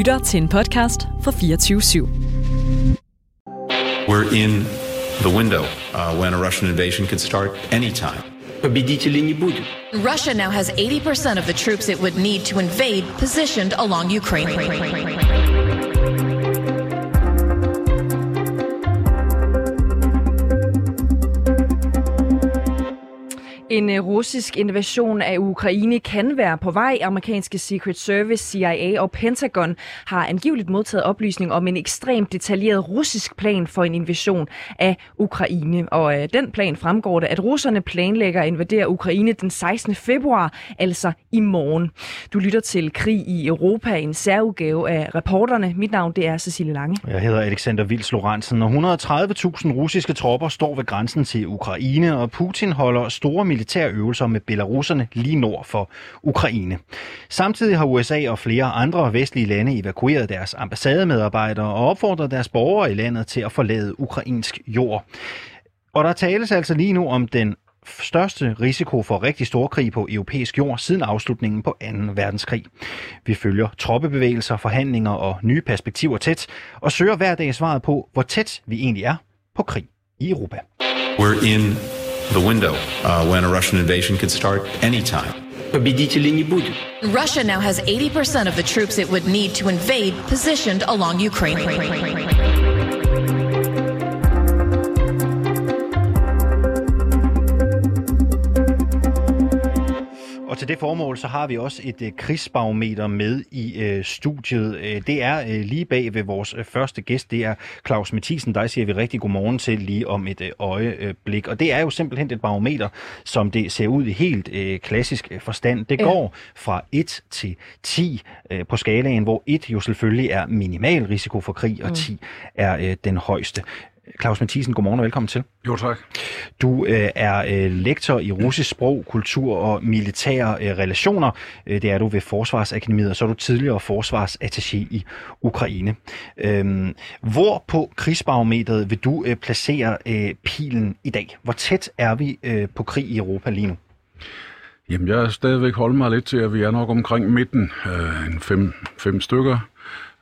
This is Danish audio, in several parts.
lytter til en podcast fra 24 /7. We're in the window uh, when a Russian invasion could start anytime. Победителей не будет. Russia now has 80% of the troops it would need to invade positioned along Ukraine. En øh, russisk invasion af Ukraine kan være på vej. Amerikanske Secret Service, CIA og Pentagon har angiveligt modtaget oplysning om en ekstremt detaljeret russisk plan for en invasion af Ukraine. Og af den plan fremgår det, at russerne planlægger at invadere Ukraine den 16. februar, altså i morgen. Du lytter til Krig i Europa, en særudgave af reporterne. Mit navn det er Cecilie Lange. Jeg hedder Alexander Vils Lorentzen, og 130.000 russiske tropper står ved grænsen til Ukraine, og Putin holder store militære øvelser med belaruserne lige nord for Ukraine. Samtidig har USA og flere andre vestlige lande evakueret deres ambassademedarbejdere og opfordret deres borgere i landet til at forlade ukrainsk jord. Og der tales altså lige nu om den største risiko for rigtig stor krig på europæisk jord siden afslutningen på 2. verdenskrig. Vi følger troppebevægelser, forhandlinger og nye perspektiver tæt, og søger hver dag svaret på, hvor tæt vi egentlig er på krig i Europa. We're in the window uh, when a Russian invasion could start anytime. Russia now has 80% of the troops it would need to invade positioned along Ukraine. Og til det formål, så har vi også et øh, krigsbarometer med i øh, studiet. Øh, det er øh, lige bag ved vores øh, første gæst, det er Claus Mathisen. Der siger vi rigtig god morgen til lige om et øh, øjeblik. Og det er jo simpelthen et barometer, som det ser ud i helt øh, klassisk øh, forstand. Det Ja. går fra 1 til 10 øh, på skalaen, hvor 1 jo selvfølgelig er minimal risiko for krig, og 10 er øh, den højeste. Claus Mathisen, godmorgen og velkommen til. Jo, tak. Du øh, er øh, lektor i russisk sprog, kultur og militære øh, relationer. Øh, det er du ved Forsvarsakademiet, og så er du tidligere forsvarsattaché i Ukraine. Øhm, hvor på krigsbarometeret vil du øh, placere øh, pilen i dag? Hvor tæt er vi øh, på krig i Europa lige nu? Jamen, jeg er stadigvæk holdt mig lidt til, at vi er nok omkring midten. Øh, en fem, fem stykker.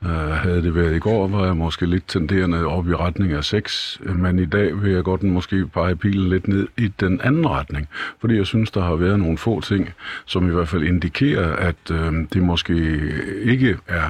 Øh, havde det været i går, var jeg måske lidt tenderende op i retning af 6, men i dag vil jeg godt måske pege pilen lidt ned i den anden retning, fordi jeg synes, der har været nogle få ting, som i hvert fald indikerer, at øh, det måske ikke er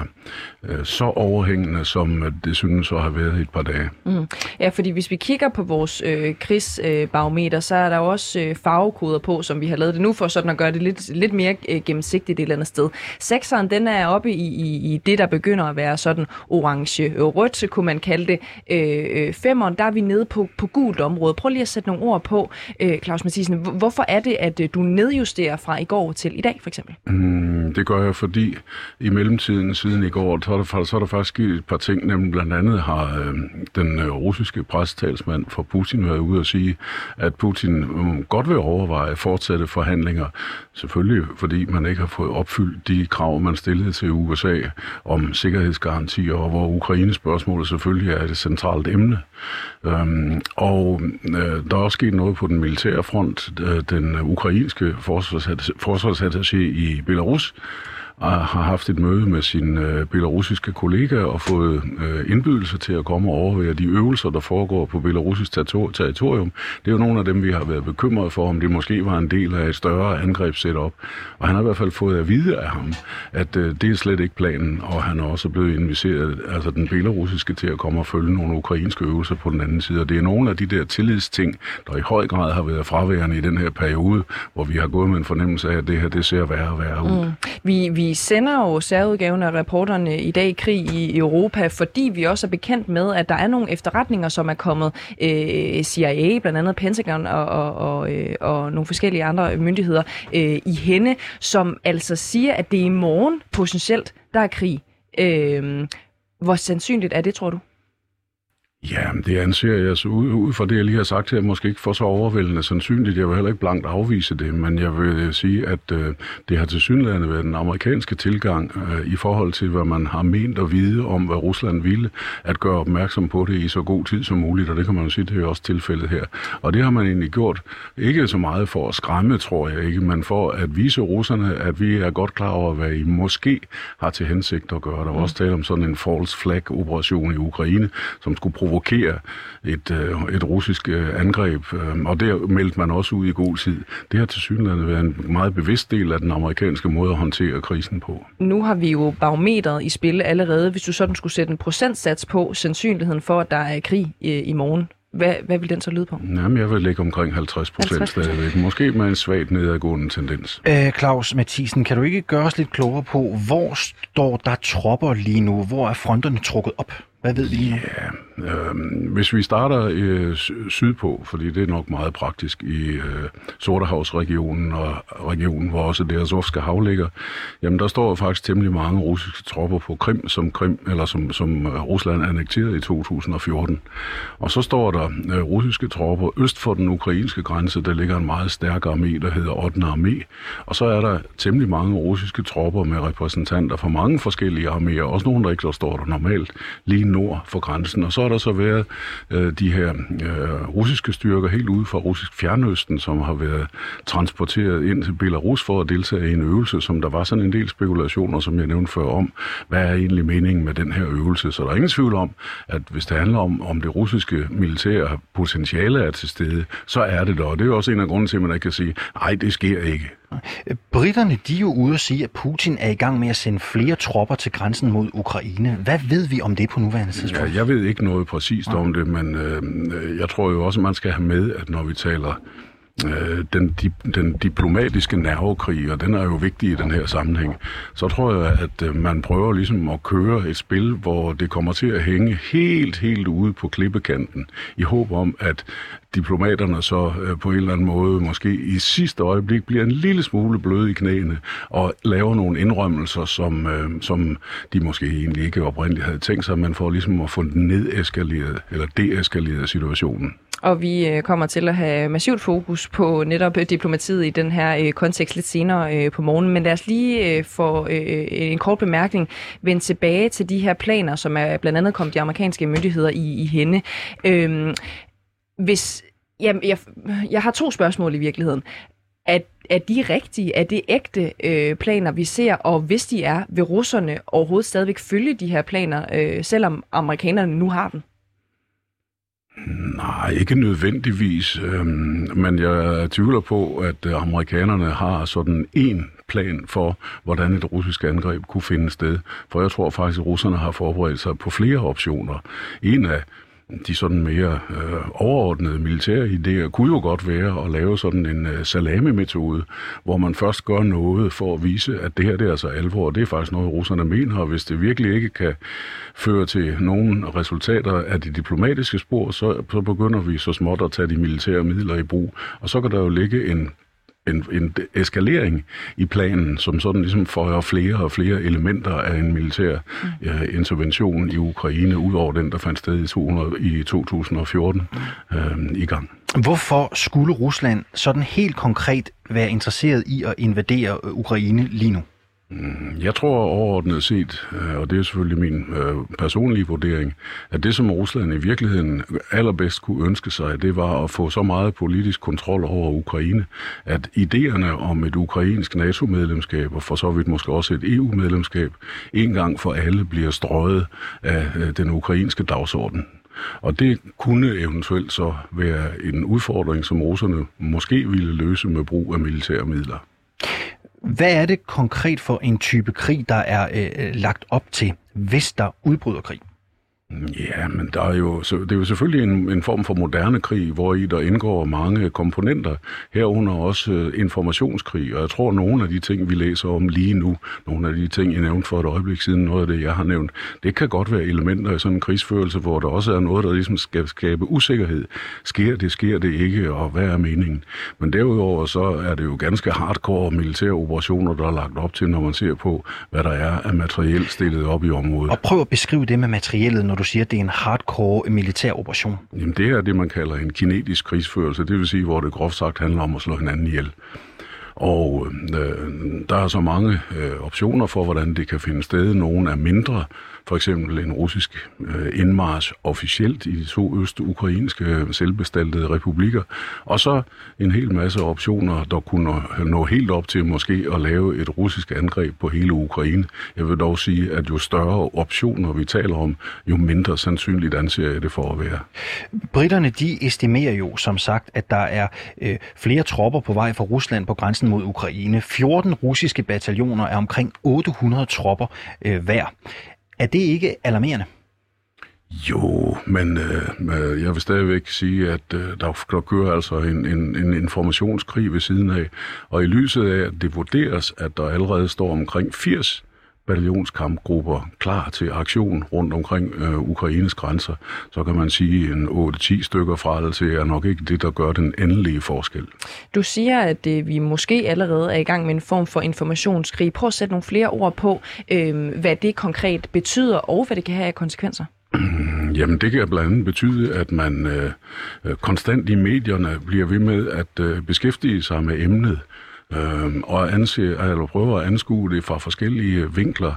så overhængende, som at det synes at have været i et par dage. Mm. Ja, fordi hvis vi kigger på vores øh, krigsbarometer, så er der jo også øh, farvekoder på, som vi har lavet det nu for sådan at gøre det lidt, lidt mere øh, gennemsigtigt et eller andet sted. Sekseren, den er oppe i, i, i det, der begynder at være sådan orange-rødt, så kunne man kalde det. Øh, øh, femeren, der er vi nede på, på gult område. Prøv lige at sætte nogle ord på, øh, Claus Mathisen. Hvor- Hvorfor er det, at øh, du nedjusterer fra i går til i dag, for eksempel? Mm, det gør jeg, fordi i mellemtiden siden i går, er der, så er der faktisk et par ting, nemlig blandt andet har øh, den øh, russiske prestalsmand for Putin været ude og sige, at Putin øh, godt vil overveje fortsatte forhandlinger, selvfølgelig fordi man ikke har fået opfyldt de krav, man stillede til USA om sikkerhedsgarantier, og hvor Ukraine-spørgsmålet selvfølgelig er et centralt emne. Øhm, og øh, der er også sket noget på den militære front. Øh, den ukrainske forsvarsattaché i Belarus og har haft et møde med sin øh, belarusiske kollega og fået øh, indbydelse til at komme og overvære de øvelser, der foregår på belarusisk territor- territorium. Det er jo nogle af dem, vi har været bekymret for, om det måske var en del af et større angrebssetup. Og han har i hvert fald fået at vide af ham, at øh, det er slet ikke planen, og han er også blevet inviteret, altså den belarusiske, til at komme og følge nogle ukrainske øvelser på den anden side. Og det er nogle af de der tillidsting, der i høj grad har været fraværende i den her periode, hvor vi har gået med en fornemmelse af, at det her det ser værre og værre ud. Mm. Vi, vi sender jo særudgaven af reporterne i dag i krig i Europa, fordi vi også er bekendt med, at der er nogle efterretninger, som er kommet øh, CIA, blandt andet Pentagon og, og, og, øh, og nogle forskellige andre myndigheder øh, i hende, som altså siger, at det er i morgen potentielt, der er krig. Øh, hvor sandsynligt er det, tror du? Ja, det anser jeg så ud, ud fra det, jeg lige har sagt her, måske ikke for så overvældende sandsynligt. Jeg vil heller ikke blankt afvise det, men jeg vil sige, at øh, det har til synligheden været den amerikanske tilgang øh, i forhold til, hvad man har ment at vide om, hvad Rusland ville, at gøre opmærksom på det i så god tid som muligt, og det kan man jo sige, det er også tilfældet her. Og det har man egentlig gjort, ikke så meget for at skræmme, tror jeg ikke, men for at vise russerne, at vi er godt klar over, hvad I måske har til hensigt at gøre. Der var også tale om sådan en false flag-operation i Ukraine, som skulle provokere provokere et, øh, et russisk øh, angreb, øh, og det meldte man også ud i god tid. Det har til synligheden været en meget bevidst del af den amerikanske måde at håndtere krisen på. Nu har vi jo barometeret i spil allerede. Hvis du sådan skulle sætte en procentsats på sandsynligheden for, at der er krig i morgen, hvad, hvad vil den så lyde på? Jamen, jeg vil ligge omkring 50 procent stadigvæk. Måske med en svagt nedadgående tendens. Æ, Claus Mathisen, kan du ikke gøre os lidt klogere på, hvor står der tropper lige nu? Hvor er fronterne trukket op? Hvad ved vi lige nu? Ja, øh, hvis vi starter øh, sydpå, fordi det er nok meget praktisk i øh, Sortehavsregionen og regionen, hvor også det Azovske hav ligger, jamen der står faktisk temmelig mange russiske tropper på Krim, som Krim eller som, som øh, Rusland annekterede i 2014. Og så står der øh, russiske tropper øst for den ukrainske grænse, der ligger en meget stærk armé, der hedder 8. armé. Og så er der temmelig mange russiske tropper med repræsentanter fra mange forskellige arméer, også nogle, der ikke står der normalt, lige nord for grænsen. Og så har der så været øh, de her øh, russiske styrker helt ude fra russisk fjernøsten, som har været transporteret ind til Belarus for at deltage i en øvelse, som der var sådan en del spekulationer, som jeg nævnte før om, hvad er egentlig meningen med den her øvelse. Så der er ingen tvivl om, at hvis det handler om, om det russiske militære potentiale er til stede, så er det der. Og det er også en af grunden til, at man ikke kan sige, nej, det sker ikke. Britterne de er jo ude og sige, at Putin er i gang med at sende flere tropper til grænsen mod Ukraine. Hvad ved vi om det på nuværende tidspunkt? Ja, jeg ved ikke noget præcist om det, men øh, jeg tror jo også, at man skal have med, at når vi taler øh, den, di, den diplomatiske nervekrig, og den er jo vigtig i den her sammenhæng, så tror jeg, at øh, man prøver ligesom at køre et spil, hvor det kommer til at hænge helt, helt ude på klippekanten, i håb om, at diplomaterne så øh, på en eller anden måde måske i sidste øjeblik bliver en lille smule bløde i knæene og laver nogle indrømmelser, som, øh, som de måske egentlig ikke oprindeligt havde tænkt sig, men for ligesom at få nedeskaleret eller deeskaleret situationen. Og vi øh, kommer til at have massivt fokus på netop øh, diplomatiet i den her øh, kontekst lidt senere på morgenen. Men lad os lige få en kort bemærkning vende tilbage til de her planer, som er blandt andet kommet de amerikanske myndigheder i, i hende. Øhm, hvis, jamen, jeg, jeg har to spørgsmål i virkeligheden. Er, er de rigtige? Er det ægte øh, planer, vi ser? Og hvis de er, vil russerne overhovedet stadigvæk følge de her planer, øh, selvom amerikanerne nu har dem? Nej, ikke nødvendigvis, øhm, men jeg tvivler på, at øh, amerikanerne har sådan en plan for, hvordan et russisk angreb kunne finde sted. For jeg tror faktisk, at russerne har forberedt sig på flere optioner. En af de sådan mere øh, overordnede militære idéer kunne jo godt være at lave sådan en øh, salami-metode, hvor man først gør noget for at vise, at det her det er altså alvor, og det er faktisk noget, russerne mener, og hvis det virkelig ikke kan føre til nogen resultater af de diplomatiske spor, så, så begynder vi så småt at tage de militære midler i brug, og så kan der jo ligge en en, en eskalering i planen, som sådan ligesom får flere og flere elementer af en militær mm. uh, intervention i Ukraine, udover den, der fandt sted i, 200, i 2014 uh, i gang. Hvorfor skulle Rusland sådan helt konkret være interesseret i at invadere Ukraine lige nu? Mm, jeg tror overordnet set, øh, og det er selvfølgelig min øh, personlige vurdering, at det som Rusland i virkeligheden allerbedst kunne ønske sig, det var at få så meget politisk kontrol over Ukraine, at idéerne om et ukrainsk NATO-medlemskab, og for så vidt måske også et EU-medlemskab, en gang for alle bliver strøget af øh, den ukrainske dagsorden. Og det kunne eventuelt så være en udfordring, som russerne måske ville løse med brug af militære midler. Hvad er det konkret for en type krig, der er øh, øh lagt op til, hvis der udbryder krig? Mm-hmm. Ja, men der er jo, så det er jo selvfølgelig en, en form for moderne krig, hvor i der indgår mange komponenter, herunder også uh, informationskrig, og jeg tror, at nogle af de ting, vi læser om lige nu, nogle af de ting, jeg nævnte for et øjeblik siden, noget af det, jeg har nævnt, det kan godt være elementer i sådan en krigsførelse, hvor der også er noget, der ligesom skal skabe usikkerhed. Sker det, sker det ikke, og hvad er meningen? Men derudover så er det jo ganske hardcore militære operationer, der er lagt op til, når man ser på, hvad der er af materiel stillet op i området. Og prøv at beskrive det med materiellet, når du siger, at det er en hardcore militær operation? Jamen det er det, man kalder en kinetisk krigsførelse, det vil sige, hvor det groft sagt handler om at slå hinanden ihjel. Og øh, der er så mange øh, optioner for, hvordan det kan finde sted. Nogle er mindre, for eksempel en russisk øh, indmarsch officielt i de to øst-ukrainske selvbestaltede republikker, og så en hel masse optioner, der kunne nå helt op til måske at lave et russisk angreb på hele Ukraine. Jeg vil dog sige, at jo større optioner vi taler om, jo mindre sandsynligt anser jeg det for at være. Britterne de estimerer jo som sagt, at der er øh, flere tropper på vej fra Rusland på grænsen mod Ukraine. 14 russiske bataljoner er omkring 800 tropper øh, hver. Er det ikke alarmerende? Jo, men øh, øh, jeg vil stadigvæk sige, at øh, der, der kører altså en, en, en informationskrig ved siden af. Og i lyset af, at det vurderes, at der allerede står omkring 80 bataljonskampgrupper klar til aktion rundt omkring øh, Ukraines grænser, så kan man sige, en 8-10 stykker fra til er nok ikke det, der gør den endelige forskel. Du siger, at øh, vi måske allerede er i gang med en form for informationskrig. Prøv at sætte nogle flere ord på, øh, hvad det konkret betyder, og hvad det kan have af konsekvenser. Jamen det kan blandt andet betyde, at man øh, øh, konstant i medierne bliver ved med at øh, beskæftige sig med emnet øh, og anse, eller prøver at anskue det fra forskellige vinkler.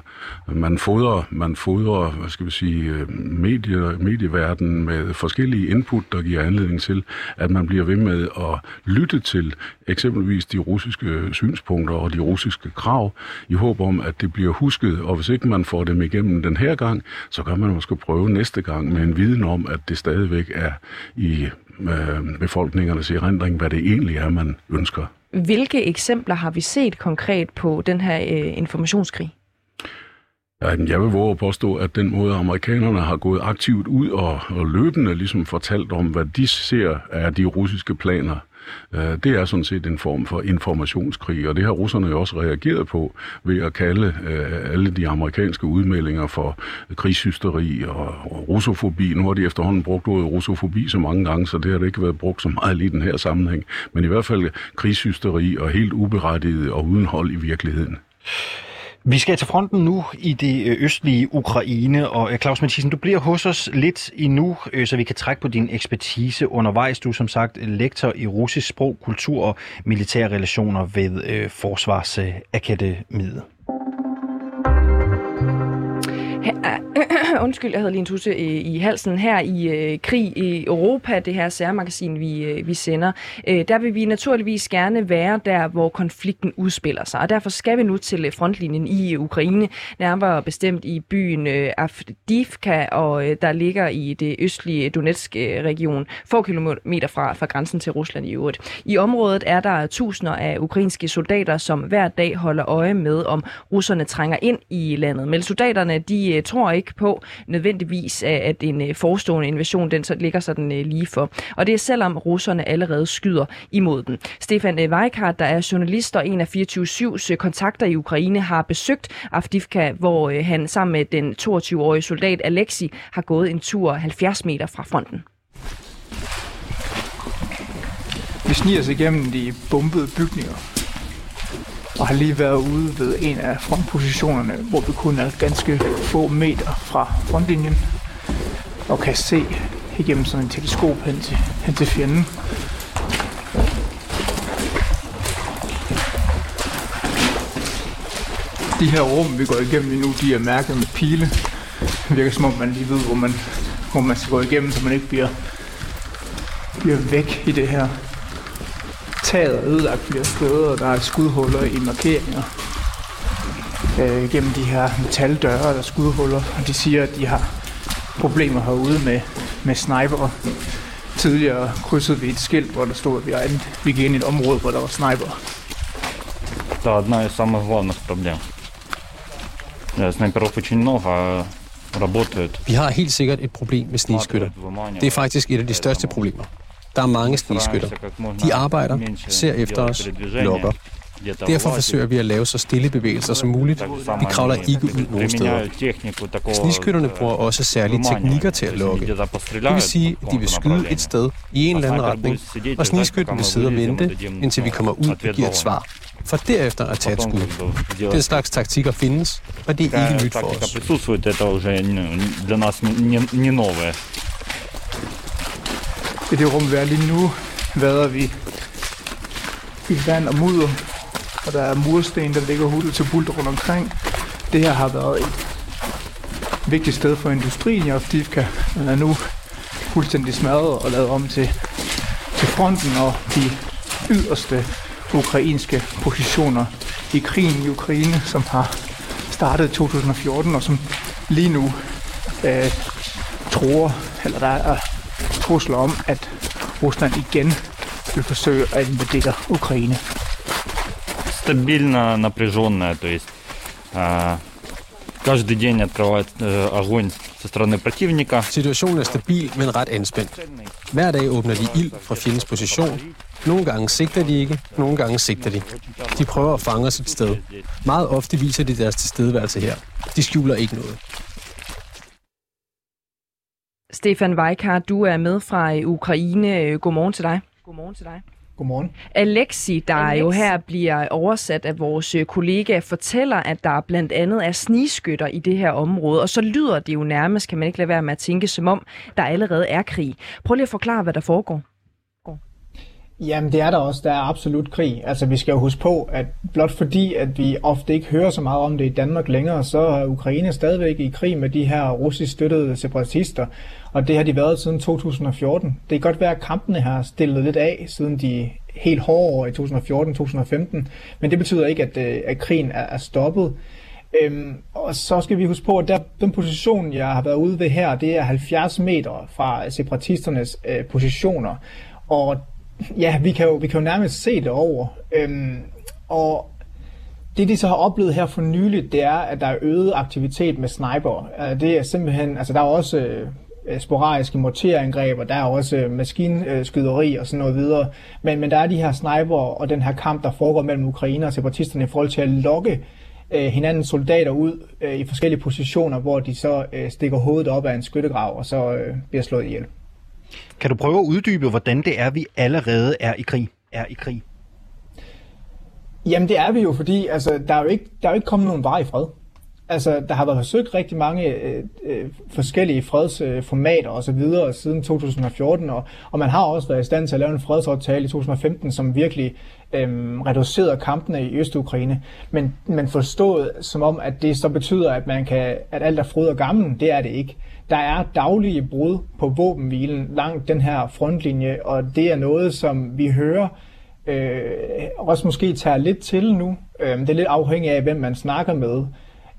Man fodrer, man fodrer hvad skal vi sige, øh, medie, medieverdenen med forskellige input, der giver anledning til, at man bliver ved med at lytte til eksempelvis de russiske synspunkter og de russiske krav, i håb om, at det bliver husket, og hvis ikke man får dem igennem den her gang, så kan man måske prøve næste gang med en viden om, at det stadigvæk er i øh, befolkningernes erindring, hvad det egentlig er, man ønsker. Hvilke eksempler har vi set konkret på den her øh, informationskrig? Jeg vil våge at påstå, at den måde, amerikanerne har gået aktivt ud og, og løbende ligesom fortalt om, hvad de ser er de russiske planer, Øh, det er sådan set en form for informationskrig, og det har russerne jo også reageret på ved at kalde øh, alle de amerikanske udmeldinger for krigshysteri og russofobi. Nu har de efterhånden brugt ordet russofobi så mange gange, så det har det ikke været brugt så meget lige i den her sammenhæng. Men i hvert fald krigshysteri og helt uberettiget og uden hold i virkeligheden. Vi skal til fronten nu i det øh, østlige Ukraine, og øh, Claus Mathisen, du bliver hos os lidt endnu, øh, så vi kan trække på din ekspertise undervejs. Du er som sagt lektor i russisk sprog, kultur og militære relationer ved Forsvarsakademiet. Undskyld, jeg havde lige en tusse i, i halsen. Her i øh, Krig i Europa, det her særmagasin, vi, øh, vi sender, øh, der vil vi naturligvis gerne være der, hvor konflikten udspiller sig. Og derfor skal vi nu til øh, frontlinjen i øh, Ukraine, nærmere bestemt i byen øh, Avdivka, og øh, der ligger i det østlige Donetsk-region, få kilometer fra, fra grænsen til Rusland i øvrigt. I området er der tusinder af ukrainske soldater, som hver dag holder øje med, om russerne trænger ind i landet. Men soldaterne, de tror ikke på nødvendigvis, at en øh, forestående invasion den så ligger sådan øh, lige for. Og det er selvom russerne allerede skyder imod den. Stefan øh, Weikart, der er journalist og en af 24-7's kontakter i Ukraine, har besøgt Afdivka, hvor han sammen med den 22-årige soldat Alexi har gået en tur 70 meter fra fronten. Vi sniger os igennem de bombede bygninger og har lige været ude ved en af frontpositionerne, hvor vi kun er ganske få meter fra frontlinjen, og kan se igennem sådan en teleskop hen til, hen til fjenden. De her rum, vi går igennem lige nu, de er mærket med pile. Det virker som om, man lige ved, hvor man, hvor man skal gå igennem, så man ikke bliver, bliver væk i det her taget er ødelagt flere steder, og der er skudhuller i markeringer øh, gennem de her metaldøre, der er skudhuller, og de siger, at de har problemer herude med, med sniper. Tidligere krydsede vi et skilt, hvor der stod, at vi, er, vi gik ind i et område, hvor der var sniper. Det er одна из самых главных проблем. Снайперов очень много, работают. Vi har helt sikkert et problem med snigskytter. Det er faktisk et af de største problemer. Der er mange snigskytter. De arbejder, ser efter os, lukker. Derfor forsøger vi at lave så stille bevægelser som muligt. Vi kravler ikke ud nogen steder. Snigskytterne bruger også særlige teknikker til at lokke. Det vil sige, at de vil skyde et sted i en eller anden retning, og snigskytten vil sidde og vente, indtil vi kommer ud og giver et svar for derefter at tage et skud. Den slags taktikker findes, og det er ikke nyt for os. I det rum, vi er lige nu, vader vi i vand og mudder, og der er mursten, der ligger hullet til bulter rundt omkring. Det her har været et vigtigt sted for industrien i Afdivka, men er nu fuldstændig smadret og lavet om til, til fronten og de yderste ukrainske positioner i krigen i Ukraine, som har startet i 2014 og som lige nu øh, tror, eller der er trusler om, at Rusland igen vil forsøge at invadere Ukraine. Стабильно напряженная, то есть э, каждый день открывает э, огонь со стороны противника. Situationen er stabil, men ret anspændt. Hver dag åbner de ild fra fjendens position. Nogle gange sigter de ikke, nogle gange sigter de. De prøver at fange os et sted. Meget ofte viser de deres tilstedeværelse her. De skjuler ikke noget. Stefan Weikar, du er med fra øh, Ukraine. Godmorgen til dig. Godmorgen til dig. Godmorgen. Alexi, der Alex. jo her bliver oversat af vores øh, kollega, fortæller, at der blandt andet er snigskytter i det her område, og så lyder det jo nærmest, kan man ikke lade være med at tænke, som om der allerede er krig. Prøv lige at forklare, hvad der foregår. Jamen det er der også. Der er absolut krig. Altså vi skal jo huske på, at blot fordi, at vi ofte ikke hører så meget om det i Danmark længere, så er Ukraine stadigvæk i krig med de her russisk støttede separatister. Og det har de været siden 2014. Det kan godt være, at kampene har stillet lidt af, siden de helt hårde år i 2014-2015. Men det betyder ikke, at, øh, at krigen er, er stoppet. Øhm, og så skal vi huske på, at der, den position, jeg har været ude ved her, det er 70 meter fra separatisternes øh, positioner. Og ja, vi kan jo, vi kan jo nærmest se det over. Øhm, og det de så har oplevet her for nyligt, det er, at der er øget aktivitet med sniper. Øh, det er simpelthen, altså der er også øh, sporadiske morterangreb, og der er også øh, maskinskyderi og sådan noget videre. Men, men der er de her sniper og den her kamp, der foregår mellem Ukraine og separatisterne i forhold til at lokke øh, hinandens soldater ud øh, i forskellige positioner, hvor de så øh, stikker hovedet op af en skyttegrav og så øh, bliver slået ihjel. Kan du prøve at uddybe, hvordan det er, vi allerede er i krig? Er i krig? Jamen det er vi jo, fordi altså, der, er jo ikke, der er jo ikke kommet nogen vej i fred. Altså, der har været forsøgt rigtig mange øh, øh, forskellige fredsformater og så videre siden 2014, og, og man har også været i stand til at lave en fredsaftale i 2015, som virkelig øh, reducerede kampene i Øst-Ukraine. Men, men forstået som om, at det så betyder, at man kan, at alt er fryd og gammel, det er det ikke. Der er daglige brud på våbenhvilen langt den her frontlinje, og det er noget, som vi hører øh, også måske tager lidt til nu. Øh, det er lidt afhængigt af, hvem man snakker med.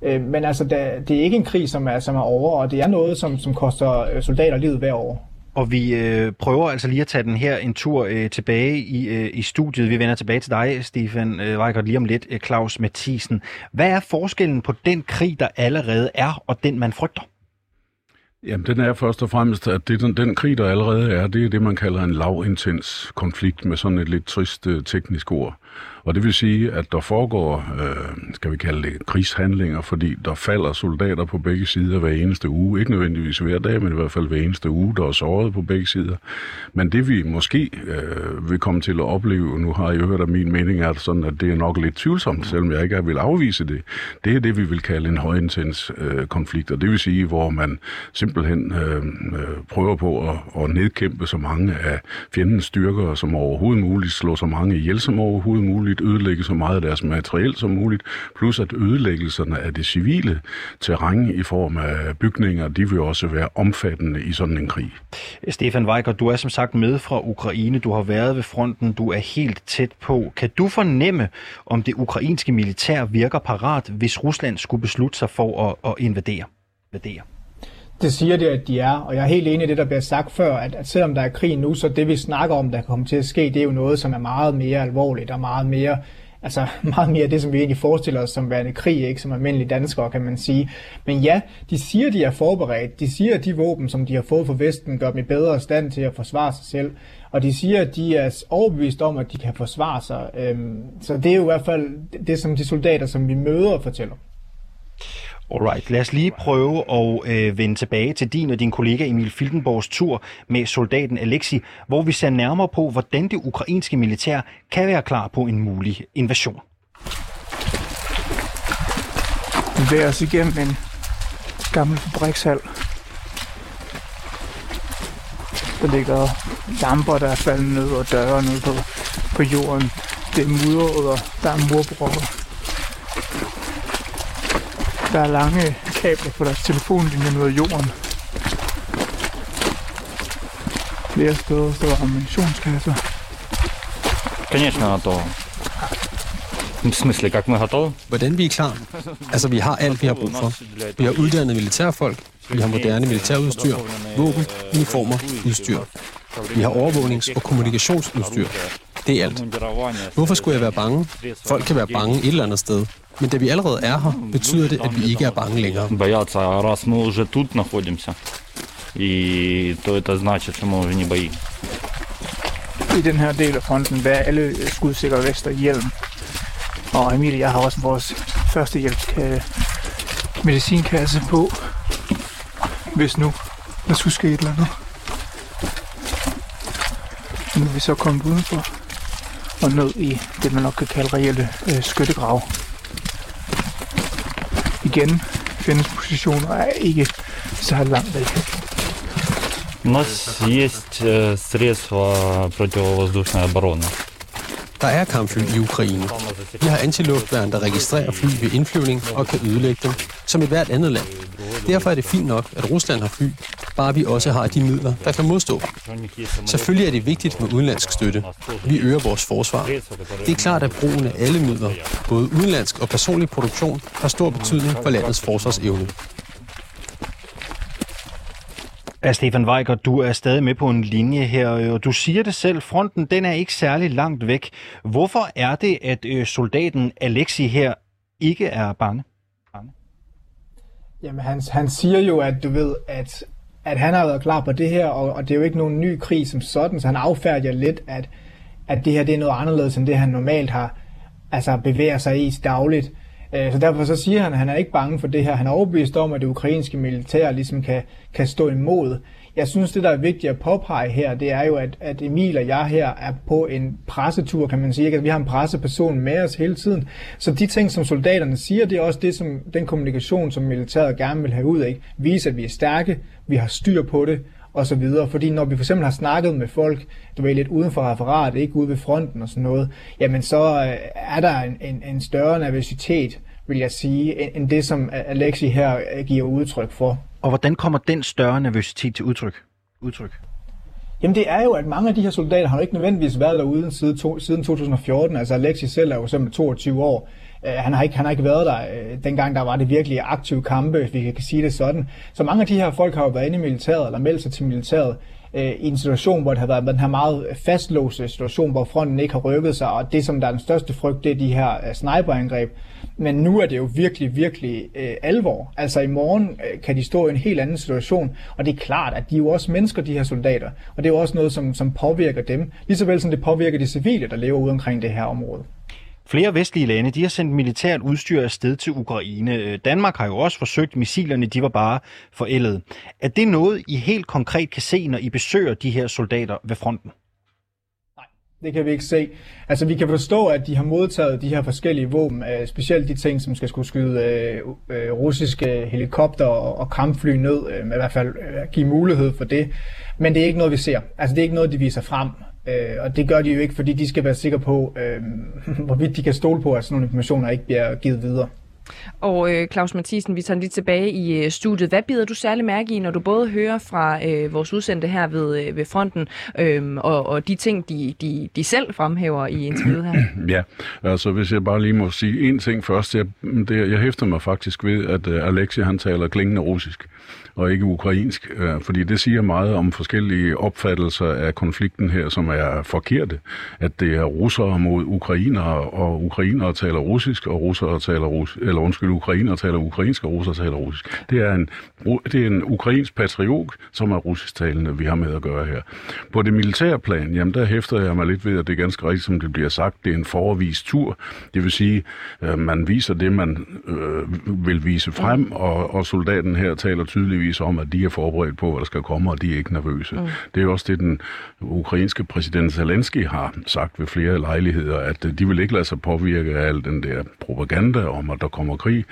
Øh, men altså, det, det er ikke en krig, som er, som er over, og det er noget, som, som koster øh, soldater livet hver år. Og vi øh, prøver altså lige at tage den her en tur øh, tilbage i, øh, i studiet. Vi vender tilbage til dig, Stefan øh, Weikert, lige om lidt, øh, Claus Mathisen. Hvad er forskellen på den krig, der allerede er, og den, man frygter? Jamen, den er først og fremmest, at det, den, den krig, der allerede er, det er det, man kalder en lavintens konflikt med sådan et lidt trist uh, teknisk ord. Og det vil sige, at der foregår, øh, skal vi kalde det, krigshandlinger, fordi der falder soldater på begge sider hver eneste uge. Ikke nødvendigvis hver dag, men i hvert fald hver eneste uge, der er såret på begge sider. Men det vi måske øh, vil komme til at opleve, nu har jeg hørt, at min mening er sådan, at det er nok lidt tvivlsomt, selvom jeg ikke vil afvise det. Det er det, vi vil kalde en højintens øh, konflikt, og det vil sige, hvor man simpelthen øh, øh, prøver på at, at nedkæmpe så mange af fjendens styrker som overhovedet muligt, slå så mange ihjel som overhovedet muligt, ødelægge så meget af deres materiel som muligt, plus at ødelæggelserne af det civile terræn i form af bygninger, de vil også være omfattende i sådan en krig. Stefan Weicker, du er som sagt med fra Ukraine, du har været ved fronten, du er helt tæt på. Kan du fornemme, om det ukrainske militær virker parat, hvis Rusland skulle beslutte sig for at, at invadere? invadere? Det siger det, at de er, og jeg er helt enig i det, der bliver sagt før, at, at selvom der er krig nu, så det vi snakker om, der kommer til at ske, det er jo noget, som er meget mere alvorligt og meget mere altså meget mere det, som vi egentlig forestiller os som værende krig, ikke som almindelige danskere, kan man sige. Men ja, de siger, de er forberedt. De siger, at de våben, som de har fået fra Vesten, gør dem i bedre stand til at forsvare sig selv. Og de siger, at de er overbevist om, at de kan forsvare sig. Øhm, så det er jo i hvert fald det, som de soldater, som vi møder, fortæller. Alright, lad os lige prøve at øh, vende tilbage til din og din kollega Emil Fildenborgs tur med soldaten Alexi, hvor vi ser nærmere på, hvordan det ukrainske militær kan være klar på en mulig invasion. Vi bevæger os igennem en gammel fabrikshal. Der ligger lamper, der er faldet ned, og døre ned på, på jorden. Det er mudret, og der er murbrokker. Der er lange kabler på deres telefonlinje ned ad jorden. Flere steder står ammunitionskasser. Конечно, готово. В смысле, как мы готовы? Hvordan vi er klar? Altså, vi har alt, vi har brug for. Vi har uddannet militærfolk, vi har moderne militærudstyr, våben, uniformer, udstyr. Vi har overvågnings- og kommunikationsudstyr. Det er alt. Hvorfor skulle jeg være bange? Folk kan være bange et eller andet sted. Men da vi allerede er her, betyder det, at vi ikke er bange længere. Бояться, раз мы уже тут находимся, и то это значит, что мы уже не боимся. I den her del af fronten er alle skudsikre vester hjelm. Og Emil og jeg har også vores første hjælp medicinkasse på, hvis nu der skulle ske et eller andet. Nu er vi så kommet udenfor og ned i det, man nok kan kalde reelle øh, skyttegrave. Igen, findes positioner er ikke så langt væk. У нас есть э, средства противовоздушной обороны. Der er kampfly i Ukraine. Vi har antiluftværn, der registrerer fly ved indflyvning og kan ødelægge dem, som i hvert andet land. Derfor er det fint nok, at Rusland har fly, bare vi også har de midler, der kan modstå. Selvfølgelig er det vigtigt med udenlandsk støtte. Vi øger vores forsvar. Det er klart, at brugen af alle midler, både udenlandsk og personlig produktion, har stor betydning for landets forsvarsevne. Ja, Stefan Weiger, du er stadig med på en linje her, og du siger det selv, fronten den er ikke særlig langt væk. Hvorfor er det, at øh, soldaten Alexi her ikke er bange? Jamen, han, han siger jo, at du ved, at, at han har været klar på det her, og, og det er jo ikke nogen ny krig som sådan, så han affærdiger lidt, at, at det her det er noget anderledes, end det han normalt har altså bevæger sig i dagligt. Øh, så derfor så siger han, at han er ikke bange for det her. Han er overbevist om, at det ukrainske militær ligesom kan, kan stå imod. Jeg synes, det der er vigtigt at påpege her, det er jo, at, at Emil og jeg her er på en pressetur, kan man sige. Ikke? At vi har en presseperson med os hele tiden. Så de ting, som soldaterne siger, det er også det, som den kommunikation, som militæret gerne vil have ud af. Vise, at vi er stærke, vi har styr på det, og så videre. Fordi når vi for eksempel har snakket med folk, du ved, lidt uden for referat, ikke ude ved fronten og sådan noget, jamen så øh, er der en, en, en større nervøsitet, vil jeg sige, end det, som Alexi her øh, giver udtryk for. Og hvordan kommer den større nervøsitet til udtryk? udtryk? Jamen det er jo, at mange af de her soldater har jo ikke nødvendigvis været derude siden, to, siden 2014. Altså Alexi selv er jo simpelthen 22 år. Uh, han, har ikke, han har ikke været der, uh, dengang der var det virkelig aktive kampe, hvis vi kan sige det sådan. Så mange af de her folk har jo været inde i militæret, eller meldt sig til militæret, øh, i en situation, hvor det har været den her meget fastlåste situation, hvor fronten ikke har rykket sig, og det, som der er den største frygt, det er de her øh, sniperangreb. Men nu er det jo virkelig, virkelig øh, alvor. Altså i morgen øh, kan de stå i en helt anden situation, og det er klart, at de er jo også mennesker, de her soldater, og det er jo også noget, som, som påvirker dem, lige så vel som det påvirker de civile, der lever ude omkring det her område. Flere vestlige lande de har sendt militært udstyr afsted til Ukraine. Øh, Danmark har jo også forsøgt, missilerne de var bare forældet. Er det noget, I helt konkret kan se, når I besøger de her soldater ved fronten? Nej, det kan vi ikke se. Altså vi kan forstå, at de har modtaget de her forskellige våben, øh, specielt de ting, som skal skulle skyde øh, øh russiske helikopter og kampfly ned, øh, med i hvert fald give mulighed for det. Men det er ikke noget, vi ser. Altså det er ikke noget, de viser frem. Øh, og det gør de jo ikke, fordi de skal være sikre på, øh, hvorvidt de kan stole på, at sådan nogle informationer ikke bliver givet videre. Og øh, Claus Mathisen, vi tager lige tilbage i øh, studiet. Hvad bider du særlig mærke i, når du både hører fra øh, vores udsendte her ved, øh, ved fronten, øh, og, og de ting, de, de, de selv fremhæver i interviewet her? Ja, altså hvis jeg bare lige må sige en ting først. Jeg, det, jeg hæfter mig faktisk ved, at uh, Alexia han taler klingende russisk og ikke ukrainsk, øh, fordi det siger meget om forskellige opfattelser af konflikten her, som er forkerte. At det er russere mod ukrainere, og ukrainere taler russisk, og russere taler rus eller undskyld, ukrainere taler ukrainsk, og russere taler russisk. Det er en, det er en ukrainsk patriot, som er russisktalende, vi har med at gøre her. På det militære plan, jamen der hæfter jeg mig lidt ved, at det er ganske rigtigt, som det bliver sagt, det er en forvist tur. Det vil sige, øh, man viser det, man øh, vil vise frem, og, og soldaten her taler tydeligt tydeligvis om, at de er forberedt på, hvad der skal komme, og de er ikke nervøse. Mm. Det er også det, den ukrainske præsident Zelensky har sagt ved flere lejligheder, at de vil ikke lade sig påvirke af al den der propaganda om, at der kommer krig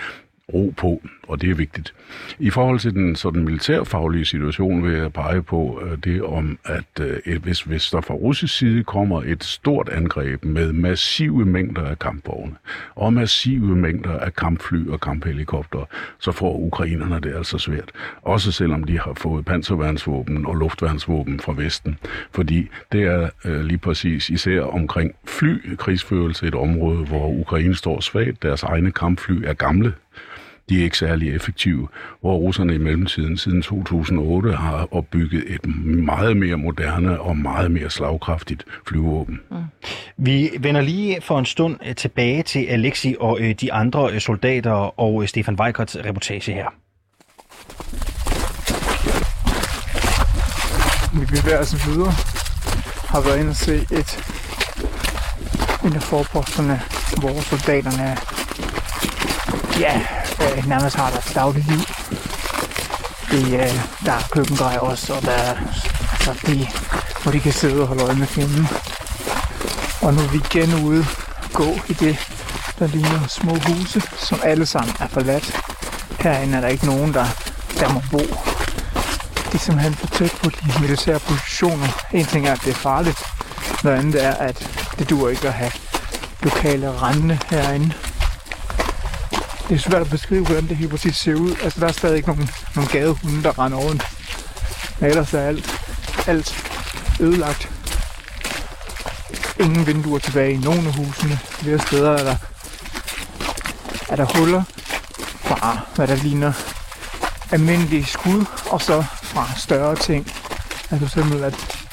ro på, og det er vigtigt. I forhold til den sådan militærfaglige situation vil jeg pege på øh, det om, at øh, hvis, hvis der fra russisk side kommer et stort angreb med massive mængder af kampvogne og massive mængder af kampfly og kamphelikopter, så får ukrainerne det altså svært. Også selvom de har fået panserværnsvåben og luftværnsvåben fra Vesten. Fordi det er øh, lige præcis især omkring flykrigsførelse et område, hvor Ukraine står svagt. Deres egne kampfly er gamle de er ikke særlig effektive, hvor russerne i mellemtiden siden 2008 har opbygget et meget mere moderne og meget mere slagkraftigt flyvåben. Mm. Vi vender lige for en stund øh, tilbage til Alexi og øh, de andre øh, soldater og Stefan Weikerts reportage her. Vi bevæger os videre. Har været inde og se et en af forposterne, hvor soldaterne ja, øh, nærmest har deres daglige liv. Det, øh, der er køkkengrej også, og der er altså, de, hvor de kan sidde og holde øje med fjenden. Og nu er vi igen ude gå i det, der ligner små huse, som alle sammen er forladt. Herinde er der ikke nogen, der, der må bo. Det er simpelthen for tæt på de militære positioner. En ting er, at det er farligt. Noget andet er, at det duer ikke at have lokale rende herinde det er svært at beskrive, hvordan det helt præcis ser ud. Altså, der er stadig ikke nogen, nogen gadehunde, der render rundt. Men ellers er alt, alt ødelagt. Ingen vinduer tilbage i nogle af husene. Flere steder er der, er der huller fra, hvad der ligner almindelige skud, og så fra større ting. Altså simpelthen, at,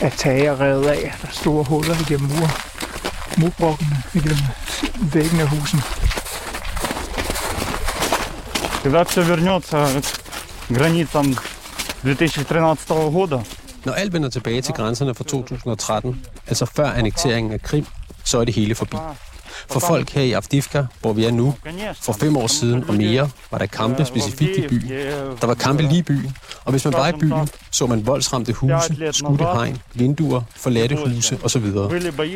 at tage er revet af. Der er store huller igennem mur, murbrokkene, igennem væggen af husene. Когда все вернется к границам 2013 года, Når alt vender tilbage til grænserne fra 2013, altså før annekteringen af Krim, så er det hele forbi. For folk her i Avdivka, hvor vi er nu, for fem år siden og mere, var der kampe specifikt i byen. Der var kampe lige i byen, og hvis man var i byen, så man voldsramte huse, skudte hegn, vinduer, forladte huse osv.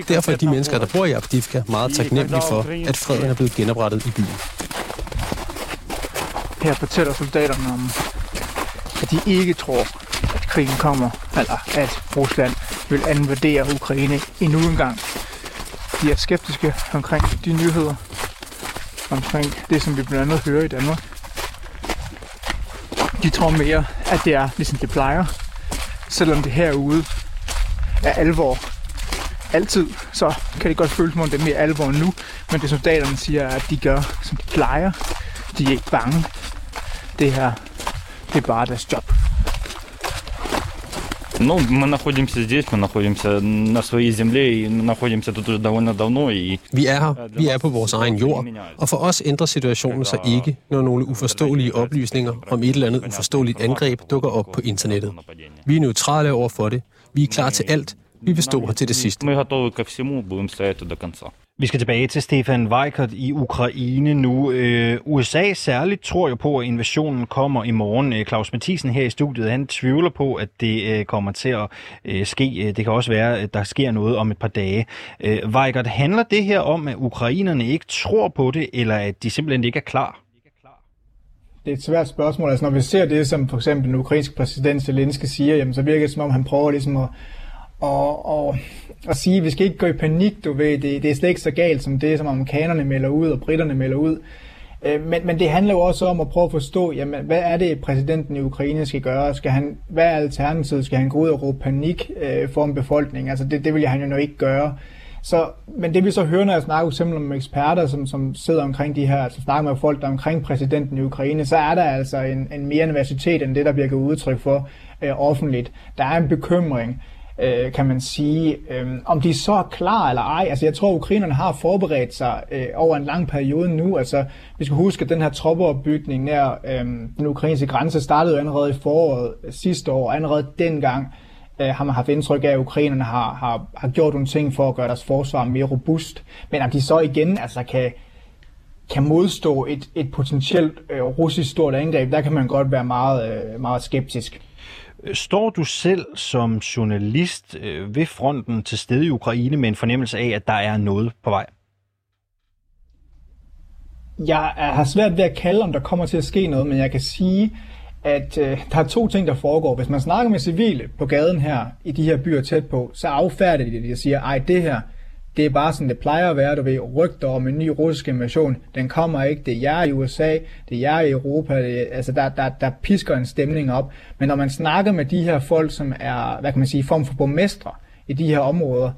Derfor er de mennesker, der bor i Avdivka, meget taknemmelige for, at freden er blevet genoprettet i byen. Her fortæller soldaterne om, at de ikke tror, at krigen kommer, eller at Rusland vil invadere Ukraine endnu en gang. De er skeptiske omkring de nyheder, omkring det, som vi blandt andet hører i Danmark. De tror mere, at det er ligesom det plejer, selvom det herude er alvor. Altid, så kan det godt føles som om det er mere alvor nu, men det soldaterne siger, er, at de gør, som de plejer. De er ikke bange det her, det er bare deres job. Ну, мы находимся здесь, мы находимся на своей земле, и находимся тут уже довольно давно. И... Vi er her, vi er på vores egen jord, og for os ændrer situationen sig ikke, når nogle uforståelige oplysninger om et eller andet uforståeligt angreb dukker op på internettet. Vi er neutrale over for det. Vi er klar til alt. vi vil stå her til det sidste. Vi skal tilbage til Stefan Weikert i Ukraine nu. Øh, USA særligt tror jo på, at invasionen kommer i morgen. Øh, Claus Mathisen her i studiet, han tvivler på, at det øh, kommer til at øh, ske. Det kan også være, at der sker noget om et par dage. Øh, Weikert, handler det her om, at ukrainerne ikke tror på det, eller at de simpelthen ikke er klar? det er et svært spørgsmål. Altså, når vi ser det, som for eksempel den ukrainske præsident Zelensky siger, jamen, så virker det, som om han prøver ligesom at og, og, og sige, vi skal ikke gå i panik, du ved, det, det er slet ikke så galt som det, som amerikanerne melder ud, og britterne melder ud. Øh, men, men det handler jo også om at prøve at forstå, jamen, hvad er det, præsidenten i Ukraine skal gøre? Skal han, hvad er alternativet? Skal han gå ud og råbe panik øh, for en befolkning? Altså, det, det vil han jo nok ikke gøre. Så, men det vi så hører, når jeg snakker simpelthen med eksperter, som, som sidder omkring de her, altså snakker med folk, der er omkring præsidenten i Ukraine, så er der altså en, en mere universitet end det, der bliver givet udtryk for øh, offentligt. Der er en bekymring øh, kan man sige. Øh, om de så er klar eller ej, altså jeg tror, ukrainerne har forberedt sig øh, over en lang periode nu. Altså vi skal huske, at den her troppeopbygning nær øh, den ukrainske grænse startede allerede i foråret sidste år, allerede dengang øh, har man haft indtryk af, at ukrainerne har, har, har gjort nogle ting for at gøre deres forsvar mere robust. Men om de så igen altså kan, kan modstå et, et potentielt øh, russisk stort angreb, der kan man godt være meget, øh, meget skeptisk. Står du selv som journalist øh, ved fronten til stede i Ukraine med en fornemmelse af, at der er noget på vej? Jeg har svært ved at kalde, om der kommer til at ske noget, men jeg kan sige, at øh, der er to ting, der foregår. Hvis man snakker med civile på gaden her, i de her byer tæt på, så affærder de det. og siger, ej, det her, det er bare sådan, det plejer at være, du ved, rygter om en ny russisk invasion. Den kommer ikke. Det er jer i USA, det er jer i Europa. Det, altså, der, der, der pisker en stemning op. Men når man snakker med de her folk, som er, hvad kan man sige, form for borgmestre i de her områder,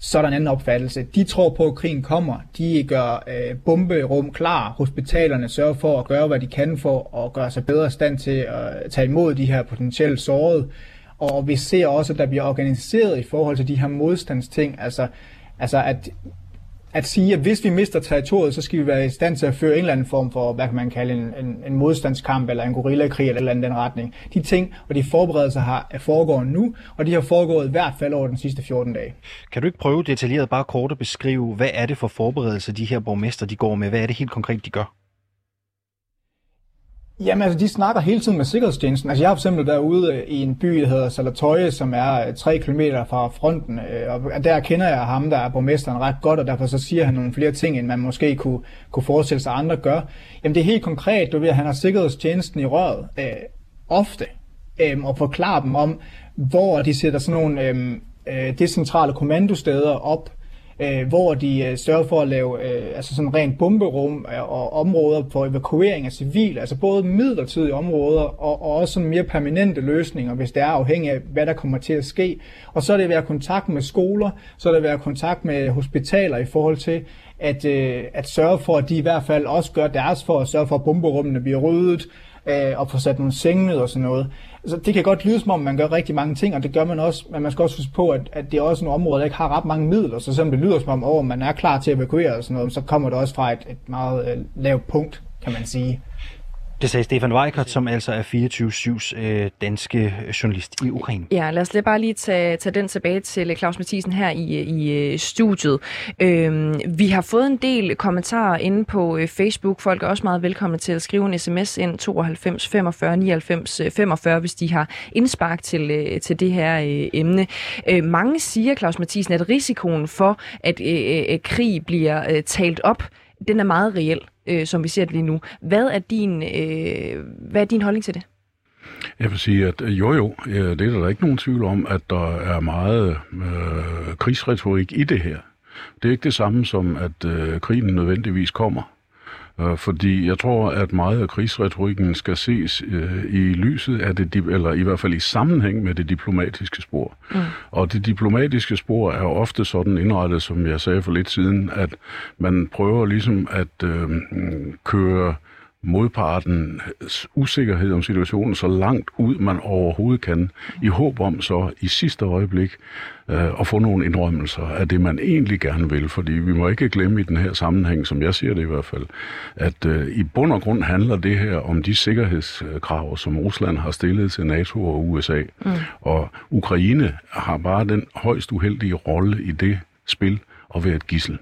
så er der en anden opfattelse. De tror på, at krigen kommer. De gør øh, bomberum klar. Hospitalerne sørger for at gøre, hvad de kan for at gøre sig bedre stand til at tage imod de her potentielle sårede. Og vi ser også, at der bliver organiseret i forhold til de her modstandsting. Altså, altså at, at sige, at hvis vi mister territoriet, så skal vi være i stand til at føre en eller anden form for, hvad kan man kalde en, en, en modstandskamp, eller en gorillakrig, eller, eller andet den retning. De ting og de forberedelser har, foregår nu, og de har foregået i hvert fald over den sidste 14 dage. Kan du ikke prøve detaljeret bare kort at beskrive, hvad er det for forberedelser, de her borgmester de går med? Hvad er det helt konkret, de gør? Jamen altså, de snakker hele tiden med Sikkerhedstjenesten. Altså, jeg har for eksempel derude ude øh, i en by, der hedder Salatøje, som er øh, 3 km fra fronten, øh, og der kender jeg ham, der er borgmesteren ret godt, og derfor så siger han nogle flere ting, end man måske kunne, kunne forestille sig, andre gør. Jamen, det er helt konkret, du ved, at han har Sikkerhedstjenesten i røret, øh, ofte, øh, og forklarer dem om, hvor de sætter sådan nogle øhm, øh, decentrale kommandosteder op, øh, hvor de øh, sørger for at lave øh, altså sådan rent bomberum øh, og områder for evakuering af civile, altså både midlertidige områder og, og også sådan mere permanente løsninger, hvis det er afhængig af, hvad der kommer til at ske. Og så er det at være kontakt med skoler, så er det at være kontakt med hospitaler i forhold til, at, øh, at sørge for, at de i hvert fald også gør deres for at sørge for, at bomberummene bliver ryddet, øh, og få sat nogle senge ned og sådan noget. Altså, det kan godt lyde som om, man gør rigtig mange ting, og det gør man også, men man skal også huske på, at, at det er også nogle område, der ikke har ret mange midler, så selvom det lyder som om, at man er klar til at evakuere og sådan noget, så kommer det også fra et, et meget øh, lavt punkt, kan man sige. Det sagde Stefan Weikert, som altså er 24-7's øh, danske journalist i Ukraine. Ja, lad os lige bare lige tage, tage den tilbage til Claus Mathisen her i, i øh, studiet. Øhm, vi har fået en del kommentarer inde på øh, Facebook. Folk er også meget velkomne til at skrive en sms ind 92 45 99 45, hvis de har indspark til, øh, til det her øh, emne. Øh, mange siger, Claus Mathisen, at risikoen for, at øh, øh, krig bliver øh, talt op, den er meget reel øh, som vi ser det lige nu. Hvad er din, øh, hvad er din holdning til det? Jeg vil sige, at øh, jo jo, det er der ikke nogen tvivl om, at der er meget øh, krigsretorik i det her. Det er ikke det samme som, at øh, krigen nødvendigvis kommer. Øh, fordi jeg tror, at meget af krigsretorikken skal ses øh, i lyset af det, eller i hvert fald i sammenhæng med det diplomatiske spor. Mm. Og det diplomatiske spor er ofte sådan indrettet, som jeg sagde for lidt siden, at man prøver ligesom at øh, køre modpartens usikkerhed om situationen så langt ud, man overhovedet kan, i håb om så i sidste øjeblik øh, at få nogle indrømmelser af det, man egentlig gerne vil. Fordi vi må ikke glemme i den her sammenhæng, som jeg siger det i hvert fald, at øh, i bund og grund handler det her om de sikkerhedskrav, som Rusland har stillet til NATO og USA. Mm. Og Ukraine har bare den højst uheldige rolle i det spil at være et gissel.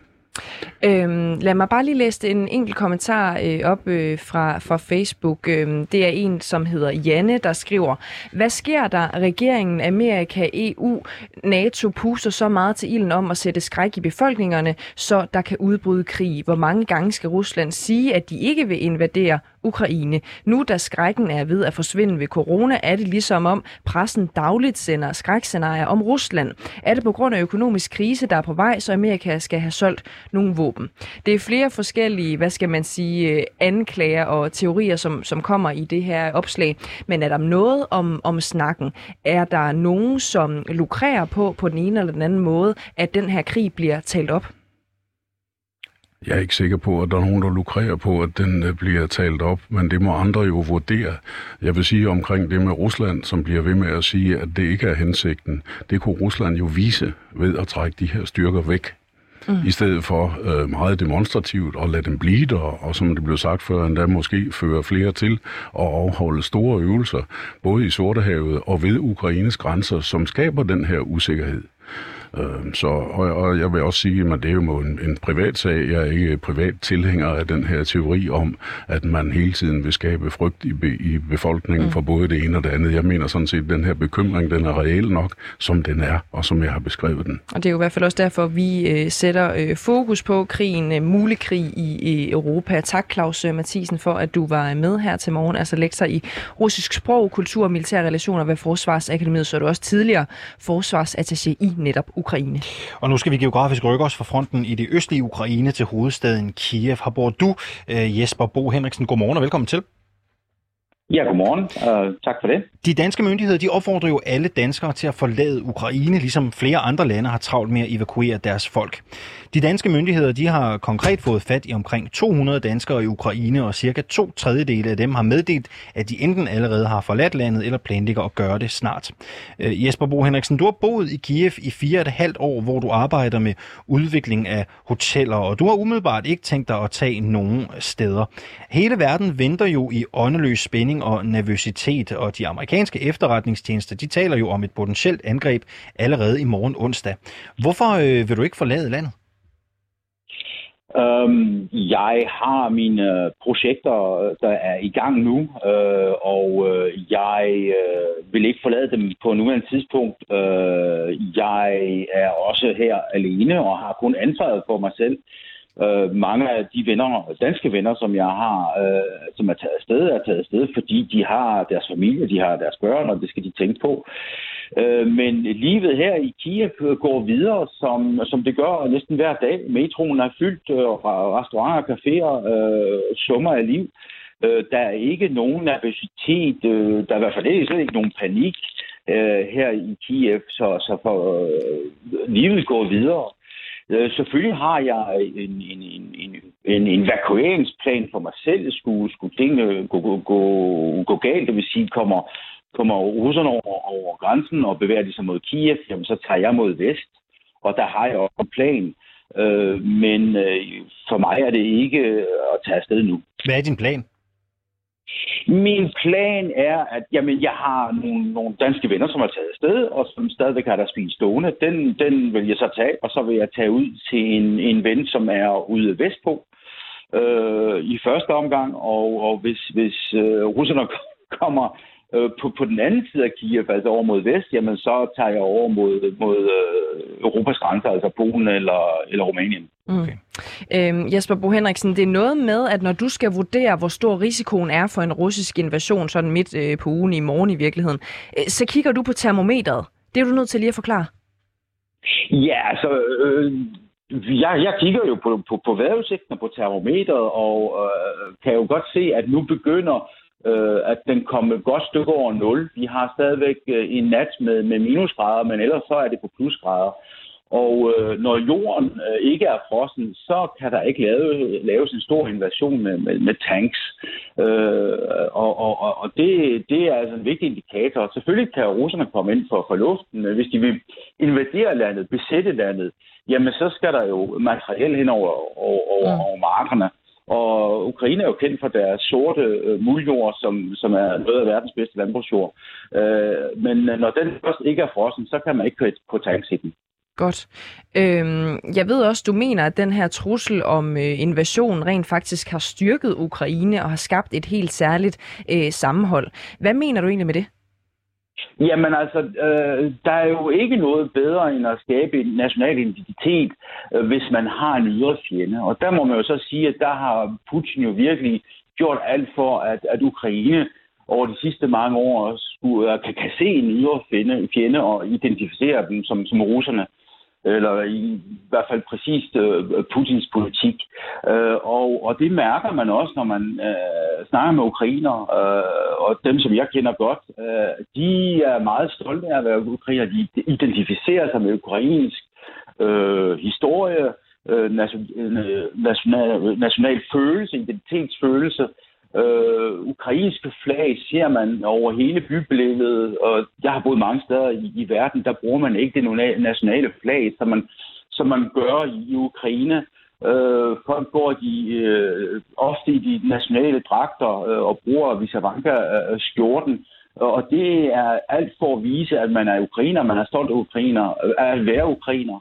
Øhm, lad mig bare lige læse en enkelt kommentar øh, op øh, fra, fra Facebook. Øhm, det er en, som hedder Janne, der skriver, Hvad sker der? Regeringen, Amerika, EU, NATO puster så meget til ilden om at sætte skræk i befolkningerne, så der kan udbryde krig. Hvor mange gange skal Rusland sige, at de ikke vil invadere, Ukraine. Nu da skrækken er ved at forsvinde ved corona, er det ligesom om pressen dagligt sender skrækscenarier om Rusland. Er det på grund af økonomisk krise, der er på vej, så Amerika skal have solgt nogle våben. Det er flere forskellige, hvad skal man sige, øh, anklager og teorier, som, som kommer i det her opslag. Men er der noget om, om snakken? Er der nogen, som lukrerer på, på den ene eller den anden måde, at den her krig bliver talt op? Jeg er ikke sikker på, at der er nogen, der lukrerer på, at den øh, bliver talt op, men det må andre jo vurdere. Jeg vil sige omkring det med Rusland, som bliver ved med at sige, at det ikke er hensigten. Det kunne Rusland jo vise ved at trække de her styrker væk. Mm. I stedet for øh, meget demonstrativt at lade dem blive der, og som det blev sagt før, endda måske føre flere til at afholde store øvelser, både i Sortehavet og ved Ukraines grænser, som skaber den her usikkerhed. Øh, så, og, og jeg vil også sige, at det er jo en, en privat sag. Jeg er ikke privat tilhænger af den her teori om, at man hele tiden vil skabe frygt i, be, i befolkningen mm. for både det ene og det andet. Jeg mener sådan set, at den her bekymring, den er reel nok, som den er, og som jeg har beskrevet den. Og det er jo i hvert fald også derfor, vi øh, sætter øh, fokus på krigen, øh, mulig krig i, i Europa. Tak Claus øh, Mathisen for, at du var med her til morgen, altså lektor i russisk sprog, kultur og militære relationer ved Forsvarsakademiet, så er du også tidligere forsvarsattaché i netop Ukraine. Og nu skal vi geografisk rykke os fra fronten i det østlige Ukraine til hovedstaden Kiev. Her bor du, øh, Jesper Bo Henriksen. Godmorgen og velkommen til. Ja, godmorgen. Uh, tak for det. De danske myndigheder de opfordrer jo alle danskere til at forlade Ukraine, ligesom flere andre lande har travlt med at evakuere deres folk. De danske myndigheder de har konkret fået fat i omkring 200 danskere i Ukraine, og cirka to tredjedele af dem har meddelt, at de enten allerede har forladt landet eller planlægger at gøre det snart. Øh, Jesper Bo Henriksen, du har boet i Kiev i fire og et halvt år, hvor du arbejder med udvikling af hoteller, og du har umiddelbart ikke tænkt dig at tage nogen steder. Hele verden venter jo i åndeløs spænding og nervøsitet, og de amerikanske efterretningstjenester de taler jo om et potentielt angreb allerede i morgen onsdag. Hvorfor øh, vil du ikke forlade landet? Um, jeg har mine øh, projekter, øh, der er i gang nu, uh, og uh, jeg uh, vil ikke forlade dem på nuværende tidspunkt. Uh, jeg er også her alene og har kun ansvaret for mig selv. Øh, mange af de venner, danske venner, som jeg har, øh, som er taget afsted, er taget afsted, fordi de har deres familie, de har deres børn, og det skal de tænke på. Øh, Øh, men livet her i Kiev øh, går videre, som, som det gør næsten hver dag. Metroen er fyldt, øh, og restauranter og caféer øh, summer af liv. Øh, der er ikke nogen nervøsitet, øh, der er i hvert fald ikke, ikke nogen panik øh, her i Kiev, så, så for, øh, livet går videre. Øh, selvfølgelig har jeg en, en, en, en, en evakueringsplan for mig selv. Skulle, skulle tingene gå, gå, gå, gå galt, det vil sige, kommer, kommer russerne over, over grænsen og bevæger de sig mod Kiev, jamen så tager jeg mod vest. Og der har jeg også en plan. Øh, men øh, for mig er det ikke at tage afsted nu. Hvad er din plan? Min plan er, at jamen, jeg har nogle, nogle danske venner, som har taget afsted, og som stadigvæk har deres bil stående. Den, den vil jeg så tage, og så vil jeg tage ud til en, en ven, som er ude vestpå øh, i første omgang. Og, og hvis, hvis øh, russerne kommer øh, på, på den anden side af Kiev, altså over mod vest, jamen så tager jeg over mod, mod øh, Europas grænser, altså Polen eller, eller Rumænien. Mm. Okay. Øhm, Jesper Bo Henriksen, det er noget med, at når du skal vurdere, hvor stor risikoen er for en russisk invasion, sådan midt øh, på ugen i morgen i virkeligheden, øh, så kigger du på termometret. Det er du nødt til lige at forklare. Ja, altså... Øh, jeg, jeg kigger jo på, på, på vejrudsigten på termometret, og øh, kan jo godt se, at nu begynder øh, at den kommer et godt stykke over 0. Vi har stadigvæk øh, en nat med, med minusgrader, men ellers så er det på plusgrader. Og øh, når jorden øh, ikke er frossen, så kan der ikke lave, laves en stor invasion med, med, med tanks. Øh, og og, og det, det er altså en vigtig indikator. Selvfølgelig kan russerne komme ind for, for luften. Hvis de vil invadere landet, besætte landet, jamen så skal der jo materiel hen over, over, over, mm. over markerne. Og Ukraine er jo kendt for deres sorte øh, muljord, som, som er noget af verdens bedste landbrugsjord. Øh, men øh, når den først ikke er frossen, så kan man ikke køre på tanks i den. Godt. Øhm, jeg ved også, du mener, at den her trussel om øh, invasion rent faktisk har styrket Ukraine og har skabt et helt særligt øh, sammenhold. Hvad mener du egentlig med det? Jamen altså, øh, der er jo ikke noget bedre end at skabe en national identitet, øh, hvis man har en ydre fjende. Og der må man jo så sige, at der har Putin jo virkelig gjort alt for, at, at Ukraine over de sidste mange år skulle, kan, kan se en ydre fjende, fjende og identificere dem som, som russerne eller i hvert fald præcist uh, øh, Putins politik. Uh, og, og det mærker man også, når man uh, snakker med ukrainer, og dem, som jeg kender godt, uh, de er meget stolte af at være ukrainer. De identificerer sig med ukrainsk uh, historie, national, national følelse, identitetsfølelse, Øh, ukrainske flag ser man over hele bybilledet, og jeg har boet mange steder i, i verden, der bruger man ikke det nationale flag, som man, som man gør i, Ukraine. Øh, folk går de, øh, ofte i de nationale dragter øh, og bruger Visavanka-skjorten. Øh, og det er alt for at vise, at man er ukrainer, man er stolt af ukrainer, øh, at være ukrainer.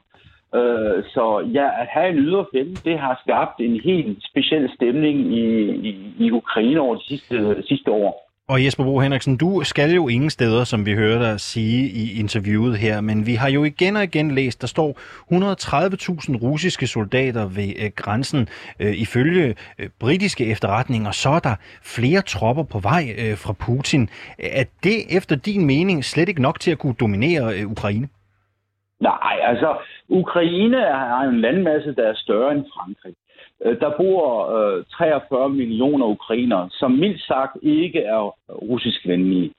Øh, så ja, at have en ydre fjende, det har skabt en helt speciel stemning i, i, i Ukraine over de sidste, sidste år. Og Jesper Bo Henriksen, du skal jo ingen steder, som vi hører dig sige i interviewet her, men vi har jo igen og igen læst, der står 130.000 russiske soldater ved øh, grænsen. Øh, ifølge øh, britiske efterretninger, så er der flere tropper på vej fra Putin. Er det efter din mening slet ikke nok til at kunne dominere Ukraine? Nej, altså Ukraine har en landmasse, der er større end Frankrig. Øh, der bor øh, 43 millioner ukrainere, som mildt sagt ikke er russisk venlige.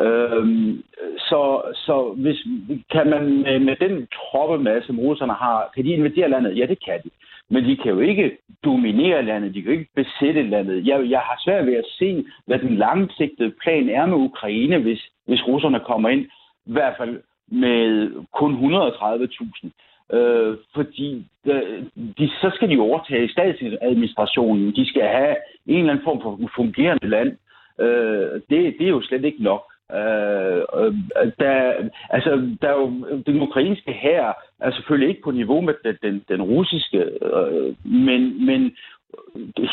Øhm, så, så hvis, kan man med, med den troppemasse, som russerne har, kan de invadere landet? Ja, det kan de. Men de kan jo ikke dominere landet, de kan jo ikke besætte landet. Jeg, jeg har svært ved at se, hvad den langsigtede plan er med Ukraine, hvis, hvis russerne kommer ind. I hvert fald med kun 130.000. Øh, fordi de, de, så skal de overtage statsadministrationen. De skal have en eller anden form for fungerende land. Øh, det, det er jo slet ikke nok. Øh, øh der, altså, der er jo, den ukrainske her er selvfølgelig ikke på niveau med den, den, den russiske, øh, men, men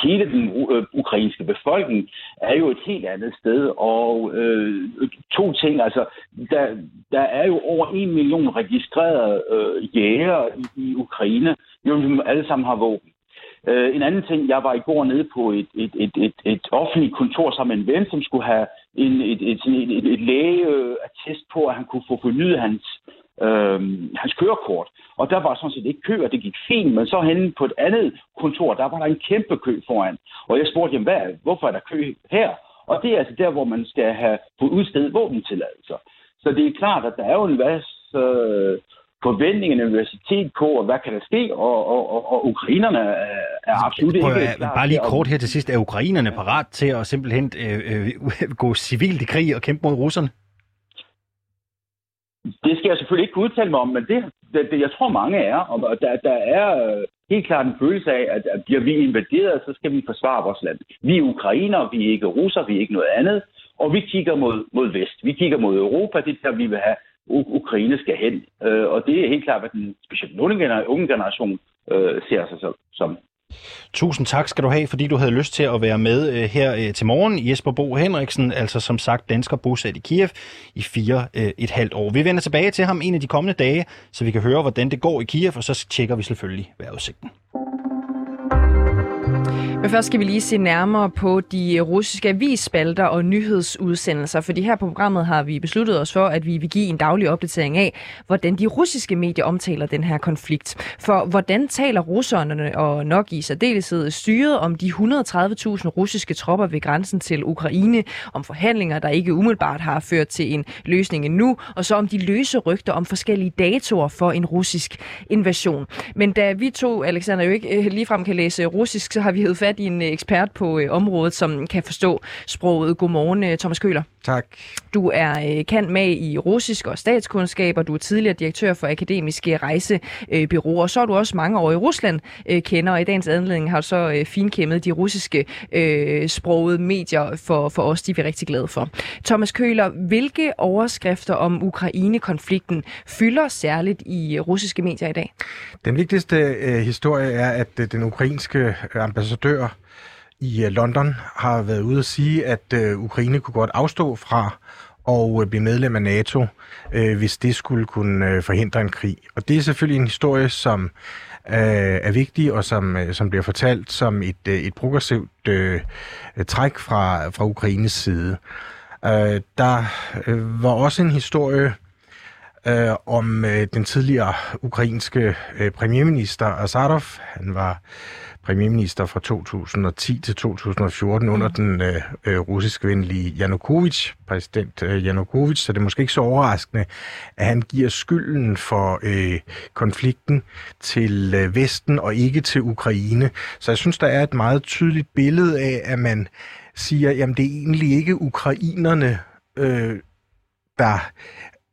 hele den øh, ukrainske befolkning er jo et helt andet sted. Og øh, to ting, altså, der, der er jo over en million registrerede øh, jæger i, i Ukraine, jo, som alle sammen har våben. Øh, en anden ting, jeg var i går nede på et, et, et, et, et offentligt kontor sammen med en ven, som skulle have en, et, et, et, et, et lægeattest på, at han kunne få fornyet hans øh, hans kørekort. Og der var sådan set ikke kø, og det gik fint, men så henne på et andet kontor, der var der en kæmpe kø foran. Og jeg spurgte, jamen, hvad, hvorfor er der kø her? Og det er altså der, hvor man skal have fået udstedet våbentilladelser. Så det er klart, at der er jo en masse øh, forventning af universitet på, og hvad kan der ske, og, og, og, og ukrainerne er, absolut Prøv, ikke klar Bare lige kort her til sidst, er ukrainerne parat til at simpelthen øh, øh, gå civilt i krig og kæmpe mod russerne? Det skal jeg selvfølgelig ikke udtale mig om, men det, det, det jeg tror mange er. Og der, der er øh, helt klart en følelse af, at, at bliver vi invaderet, så skal vi forsvare vores land. Vi er ukrainer, vi er ikke russer, vi er ikke noget andet. Og vi kigger mod, mod vest. Vi kigger mod Europa, det er der, vi vil have Ukraine skal hen. Øh, og det er helt klart, hvad den specielt unge generation øh, ser sig som. Tusind tak skal du have, fordi du havde lyst til at være med øh, her øh, til morgen. Jesper Bo Henriksen, altså som sagt dansker bosat i Kiev i fire øh, et halvt år. Vi vender tilbage til ham en af de kommende dage, så vi kan høre, hvordan det går i Kiev, og så tjekker vi selvfølgelig vejrudsigten. Men først skal vi lige se nærmere på de russiske avisspalter og nyhedsudsendelser, fordi her på programmet har vi besluttet os for, at vi vil give en daglig opdatering af, hvordan de russiske medier omtaler den her konflikt. For hvordan taler russerne og nok i særdeleshed styret om de 130.000 russiske tropper ved grænsen til Ukraine, om forhandlinger, der ikke umiddelbart har ført til en løsning endnu, og så om de løse rygter om forskellige datoer for en russisk invasion. Men da vi to, Alexander, jo ikke eh, ligefrem kan læse russisk, så har vi hævet fat i en øh, ekspert på øh, området, som kan forstå sproget. Godmorgen, øh, Thomas Køler. Tak. Du er kendt med i russisk og statskundskab, og du er tidligere direktør for akademiske rejsebyråer. Så er du også mange år i Rusland kender, og i dagens anledning har du så finkæmmet de russiske øh, sprogede medier for, for os, de er vi rigtig glade for. Thomas Køler, hvilke overskrifter om Ukraine-konflikten fylder særligt i russiske medier i dag? Den vigtigste øh, historie er, at øh, den ukrainske ambassadør i øh, London har været ude at sige, at øh, Ukraine kunne godt afstå fra og øh, blive medlem af NATO, øh, hvis det skulle kunne øh, forhindre en krig. Og det er selvfølgelig en historie, som øh, er vigtig, og som, øh, som bliver fortalt som et, et progressivt øh, træk fra, fra Ukraines side. Øh, der øh, var også en historie øh, om øh, den tidligere ukrainske øh, premierminister Azarov. Han var premierminister fra 2010 til 2014 under mm. den øh, øh, russisk-venlige Janukovic, præsident øh, Janukovic, så det er måske ikke så overraskende, at han giver skylden for øh, konflikten til øh, Vesten og ikke til Ukraine. Så jeg synes, der er et meget tydeligt billede af, at man siger, jamen det er egentlig ikke ukrainerne, øh, der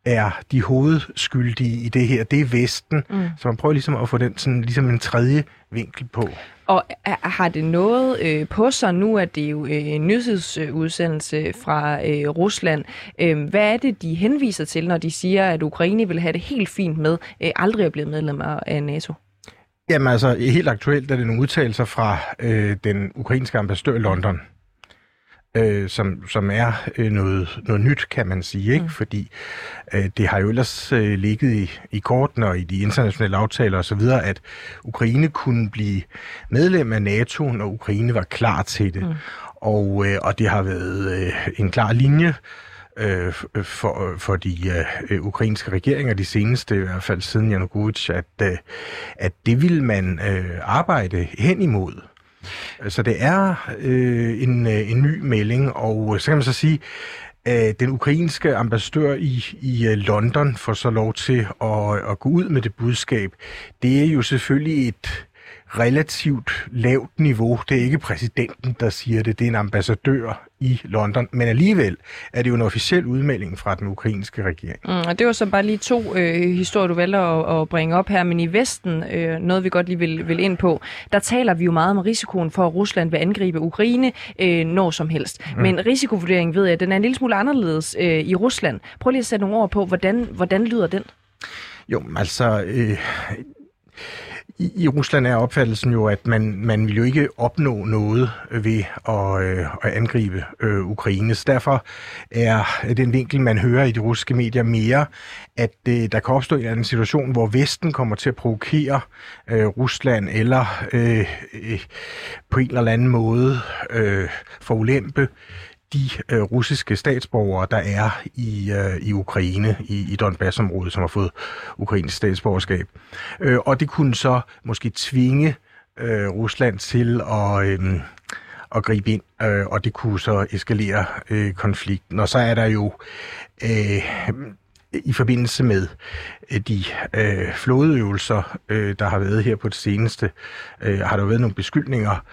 er de hovedskyldige i det her. Det er Vesten. Mm. Så man prøver ligesom at få den sådan, ligesom en tredje vinkel på. Og har det noget øh, på sig nu, at det er jo øh, en nyhedsudsendelse fra øh, Rusland? Øh, hvad er det, de henviser til, når de siger, at Ukraine vil have det helt fint med øh, aldrig at blive medlem af NATO? Jamen altså, helt aktuelt er det nogle udtalelser fra øh, den ukrainske ambassadør i London, øh, som, som er øh, noget, noget nyt, kan man sige, ikke? Mm. fordi øh, det har jo ellers øh, ligget i, i korten og i de internationale aftaler osv., at Ukraine kunne blive medlem af NATO, når Ukraine var klar til det. Mm. Og, øh, og det har været øh, en klar linje øh, for, for de øh, ukrainske regeringer, de seneste, i hvert fald siden Janukovic, at, øh, at det vil man øh, arbejde hen imod. Så det er øh, en, øh, en ny melding, og øh, så kan man så sige, at den ukrainske ambassadør i, i London får så lov til at, at gå ud med det budskab. Det er jo selvfølgelig et relativt lavt niveau. Det er ikke præsidenten, der siger det, det er en ambassadør i London, men alligevel er det jo en officiel udmelding fra den ukrainske regering. Mm, og det var så bare lige to øh, historier, du valgte at, at bringe op her, men i Vesten, øh, noget vi godt lige vil, vil ind på, der taler vi jo meget om risikoen for, at Rusland vil angribe Ukraine øh, når som helst. Mm. Men risikovurderingen ved jeg, den er en lille smule anderledes øh, i Rusland. Prøv lige at sætte nogle ord på, hvordan, hvordan lyder den? Jo, altså... Øh, i, I Rusland er opfattelsen jo, at man, man vil jo ikke opnå noget ved at, øh, at angribe øh, Ukraine. Så derfor er den vinkel, man hører i de russiske medier mere, at øh, der kan opstå en anden situation, hvor Vesten kommer til at provokere øh, Rusland, eller øh, øh, på en eller anden måde øh, forulempe de øh, russiske statsborgere, der er i, øh, i Ukraine, i, i Donbass-området, som har fået ukrainsk statsborgerskab. Øh, og det kunne så måske tvinge øh, Rusland til at... Øh, at gribe ind, øh, og det kunne så eskalere øh, konflikten. Og så er der jo øh, i forbindelse med øh, de øh, flådeøvelser, øh, der har været her på det seneste, øh, har der været nogle beskyldninger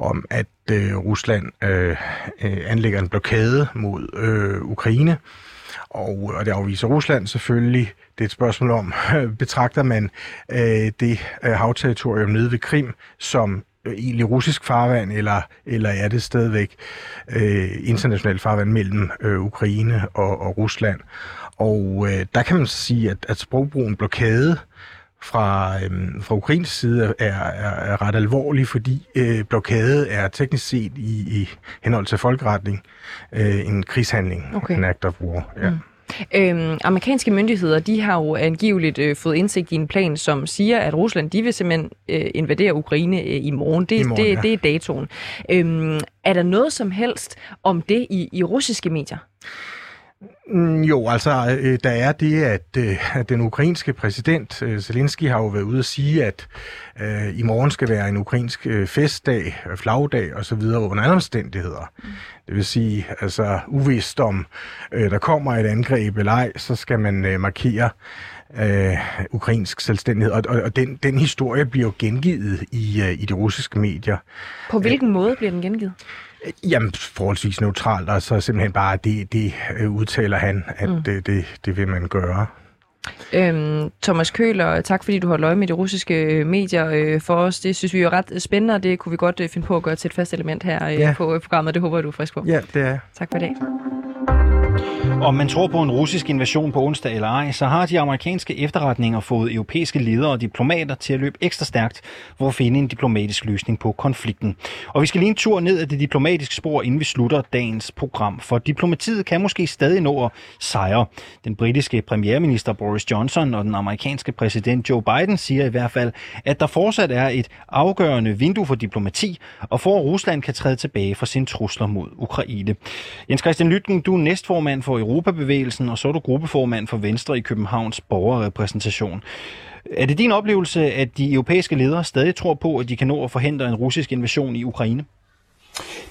om, at øh, Rusland øh, øh, anlægger en blokade mod øh, Ukraine. Og, og det afviser Rusland selvfølgelig. Det er et spørgsmål om, betragter man øh, det øh, havterritorium nede ved Krim som øh, egentlig russisk farvand, eller, eller er det stadigvæk øh, internationalt farvand mellem øh, Ukraine og, og Rusland? Og øh, der kan man sige, at, at sprogbrugen blokade fra, øhm, fra Ukrains side er, er, er ret alvorlig, fordi øh, blokade er teknisk set i, i henhold til folkeretning øh, en krigshandling, okay. en act of war. Ja. Mm. Øhm, amerikanske myndigheder de har jo angiveligt øh, fået indsigt i en plan, som siger, at Rusland de vil simpelthen øh, invadere Ukraine øh, i morgen. Det, I morgen, det, ja. det er datoen. Øhm, er der noget som helst om det i, i russiske medier? Mm, jo, altså, øh, der er det, at, øh, at den ukrainske præsident, øh, Zelensky, har jo været ude at sige, at øh, i morgen skal være en ukrainsk øh, festdag, flagdag osv. under andre omstændigheder. Mm. Det vil sige, altså uvist om øh, der kommer et angreb eller ej, så skal man øh, markere øh, ukrainsk selvstændighed. Og, og, og den, den historie bliver jo gengivet i, øh, i de russiske medier. På hvilken øh, måde bliver den gengivet? Jamen, forholdsvis neutralt, og så simpelthen bare, det, det øh, udtaler han, at mm. det, det, det vil man gøre. Øhm, Thomas Køler, tak fordi du har øje med de russiske øh, medier øh, for os. Det synes vi er ret spændende, og det kunne vi godt øh, finde på at gøre til et fast element her øh, ja. på programmet. Det håber jeg, du er frisk på. Ja, det er Tak for i dag. Om man tror på en russisk invasion på onsdag eller ej, så har de amerikanske efterretninger fået europæiske ledere og diplomater til at løbe ekstra stærkt for at finde en diplomatisk løsning på konflikten. Og vi skal lige en tur ned ad det diplomatiske spor, inden vi slutter dagens program. For diplomatiet kan måske stadig nå at sejre. Den britiske premierminister Boris Johnson og den amerikanske præsident Joe Biden siger i hvert fald, at der fortsat er et afgørende vindue for diplomati, og for at Rusland kan træde tilbage fra sine trusler mod Ukraine. Jens Christian Lytgen, du er næstformand for Europabevægelsen, og så er du gruppeformand for Venstre i Københavns borgerrepræsentation. Er det din oplevelse, at de europæiske ledere stadig tror på, at de kan nå at forhindre en russisk invasion i Ukraine?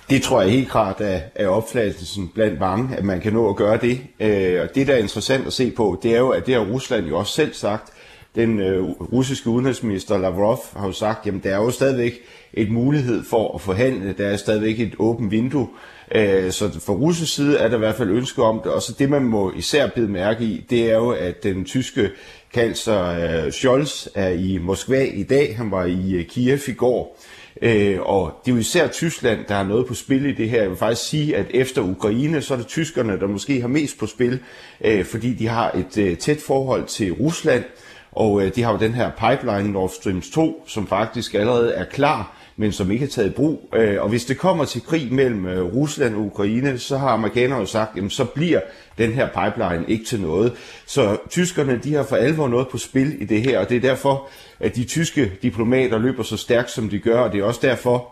Det tror jeg helt klart er, er opfattelsen blandt mange, at man kan nå at gøre det. Øh, og det, der er interessant at se på, det er jo, at det har Rusland jo også selv sagt. Den øh, russiske udenrigsminister Lavrov har jo sagt, at der er jo stadigvæk et mulighed for at forhandle. Der er stadigvæk et åbent vindue. Øh, så fra russisk side er der i hvert fald ønske om det. Og så det, man må især bide mærke i, det er jo, at den tyske kansler øh, Scholz er i Moskva i dag. Han var i øh, Kiev i går. Øh, og det er jo især Tyskland, der har noget på spil i det her. Jeg vil faktisk sige, at efter Ukraine, så er det tyskerne, der måske har mest på spil, øh, fordi de har et øh, tæt forhold til Rusland, og de har jo den her pipeline Nord Stream 2, som faktisk allerede er klar men som ikke er taget i brug. Øh, og hvis det kommer til krig mellem øh, Rusland og Ukraine, så har amerikanerne jo sagt, jamen så bliver den her pipeline ikke til noget. Så tyskerne, de har for alvor noget på spil i det her, og det er derfor, at de tyske diplomater løber så stærkt, som de gør, og det er også derfor,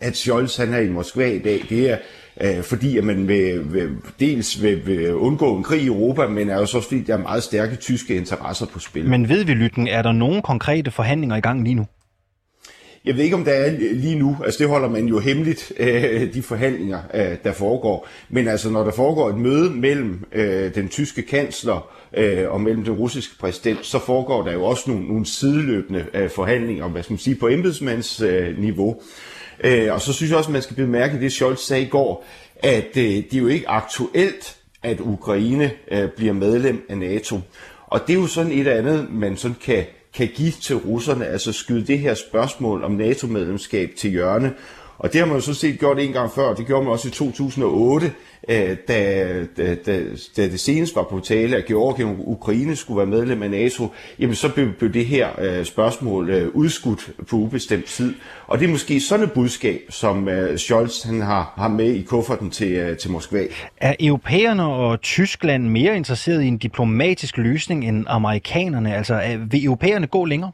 at Scholz han er i Moskva i dag. Det er øh, fordi, at man vil, vil, dels vil, vil undgå en krig i Europa, men er jo så også fordi, der er meget stærke tyske interesser på spil. Men ved vi, Lytten, er der nogen konkrete forhandlinger i gang lige nu? Jeg ved ikke, om der er lige nu. Altså, det holder man jo hemmeligt, øh, de forhandlinger, øh, der foregår. Men altså, når der foregår et møde mellem øh, den tyske kansler øh, og mellem den russiske præsident, så foregår der jo også nogle, nogle sideløbende øh, forhandlinger, hvad skal man sige, på embedsmandsniveau. Øh, øh, og så synes jeg også, at man skal bemærke det, Scholz sagde i går, at øh, det er jo ikke aktuelt, at Ukraine øh, bliver medlem af NATO. Og det er jo sådan et eller andet, man sådan kan kan give til russerne, altså skyde det her spørgsmål om NATO-medlemskab til hjørne. Og det har man jo så set gjort en gang før, det gjorde man også i 2008, øh, da, da, da, da det senest var på tale, at Georgien og Ukraine skulle være medlem af NATO, jamen så blev, blev det her øh, spørgsmål øh, udskudt på ubestemt tid. Og det er måske sådan et budskab, som øh, Scholz han har, har med i kufferten til, øh, til Moskva. Er europæerne og Tyskland mere interesseret i en diplomatisk løsning end amerikanerne? Altså vil europæerne gå længere?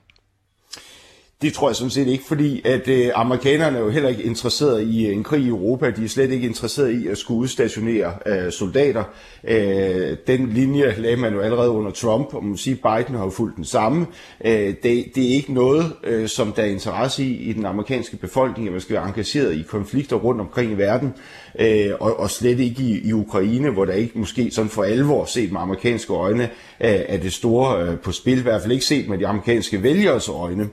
Det tror jeg sådan set ikke, fordi at øh, amerikanerne er jo heller ikke interesseret i øh, en krig i Europa. De er slet ikke interesseret i at skulle udstationere øh, soldater. Øh, den linje lagde man jo allerede under Trump, og man siger, Biden har jo fulgt den samme. Øh, det, det er ikke noget, øh, som der er interesse i i den amerikanske befolkning, at man skal være engageret i konflikter rundt omkring i verden, øh, og, og slet ikke i, i Ukraine, hvor der ikke måske sådan for alvor set med amerikanske øjne øh, er det store øh, på spil, i hvert fald ikke set med de amerikanske vælgeres øjne.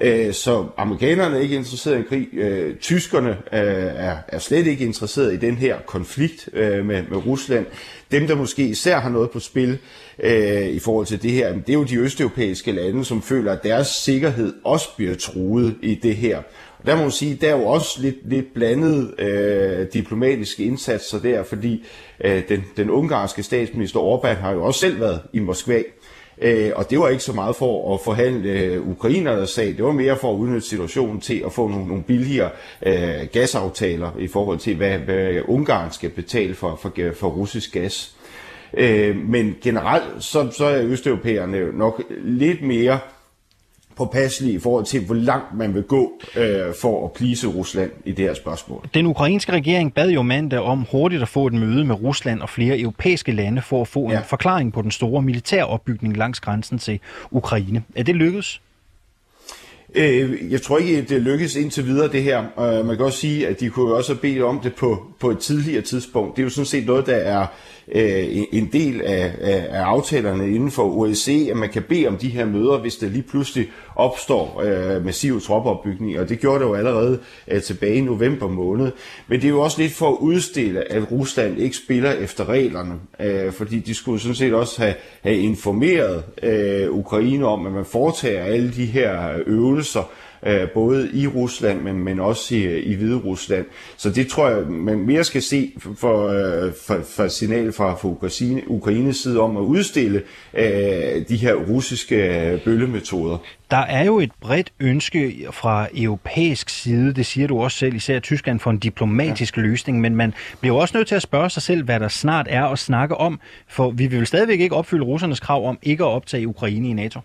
Øh, så amerikanerne er ikke interesseret i krig. Øh, tyskerne øh, er, er slet ikke interesseret i den her konflikt øh, med, med Rusland. Dem, der måske især har noget på spil øh, i forhold til det her, det er jo de østeuropæiske lande, som føler, at deres sikkerhed også bliver truet i det her. Og der må man sige, der er jo også lidt, lidt blandet øh, diplomatiske indsatser der, fordi øh, den, den ungarske statsminister Orbán har jo også selv været i Moskva. Øh, og det var ikke så meget for at forhandle øh, ukrainernes sag, det var mere for at udnytte situationen til at få nogle, nogle billigere øh, gasaftaler i forhold til, hvad, hvad Ungarn skal betale for, for, for russisk gas. Øh, men generelt så, så er østeuropæerne nok lidt mere påpasselige i forhold til, hvor langt man vil gå øh, for at plise Rusland i det her spørgsmål. Den ukrainske regering bad jo mandag om hurtigt at få et møde med Rusland og flere europæiske lande for at få ja. en forklaring på den store militæropbygning langs grænsen til Ukraine. Er det lykkedes? Øh, jeg tror ikke, det lykkes indtil videre det her. Øh, man kan også sige, at de kunne også have bedt om det på, på et tidligere tidspunkt. Det er jo sådan set noget, der er øh, en del af, af, af aftalerne inden for OSCE, at man kan bede om de her møder, hvis der lige pludselig opstår øh, massive troppeopbygning, Og det gjorde det jo allerede øh, tilbage i november måned. Men det er jo også lidt for at udstille, at Rusland ikke spiller efter reglerne. Øh, fordi de skulle sådan set også have, have informeret øh, Ukraine om, at man foretager alle de her øh, øvelser drøftelser, øh, både i Rusland, men, men også i, i Hvide Rusland. Så det tror jeg, man mere skal se for, øh, for, for signal fra, fra Ukraine, Ukraines side om at udstille øh, de her russiske bøllemetoder. Der er jo et bredt ønske fra europæisk side, det siger du også selv, især Tyskland, for en diplomatisk ja. løsning, men man bliver også nødt til at spørge sig selv, hvad der snart er at snakke om, for vi vil stadigvæk ikke opfylde russernes krav om ikke at optage Ukraine i NATO.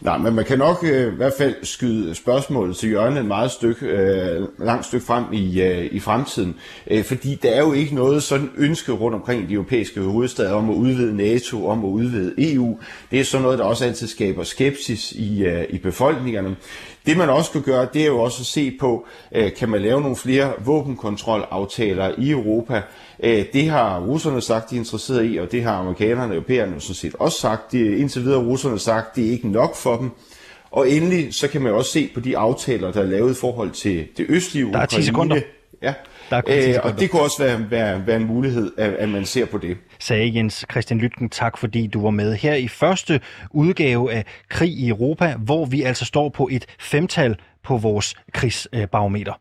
Nej, men man kan nok øh, i hvert fald skyde spørgsmålet til hjørnet et meget stykke, øh, langt stykke frem i, øh, i fremtiden. Øh, fordi der er jo ikke noget sådan ønske rundt omkring de europæiske hovedsteder om at udvide NATO, om at udvide EU. Det er sådan noget, der også altid skaber skepsis i, øh, i befolkningerne. Det man også kan gøre, det er jo også at se på, øh, kan man lave nogle flere våbenkontrolaftaler i Europa. Øh, det har russerne sagt, de er interesseret i, og det har amerikanerne og europæerne jo sådan set også sagt. Det, indtil videre har russerne sagt, det er ikke nok for dem. Og endelig, så kan man også se på de aftaler, der er lavet i forhold til det østlige Ukraine. Der er 10 sekunder. Ja, der er øh, og det kunne også være, være, være en mulighed, at, at man ser på det. Sagde Jens Christian Lytken, tak fordi du var med her i første udgave af Krig i Europa, hvor vi altså står på et femtal på vores krigsbarometer.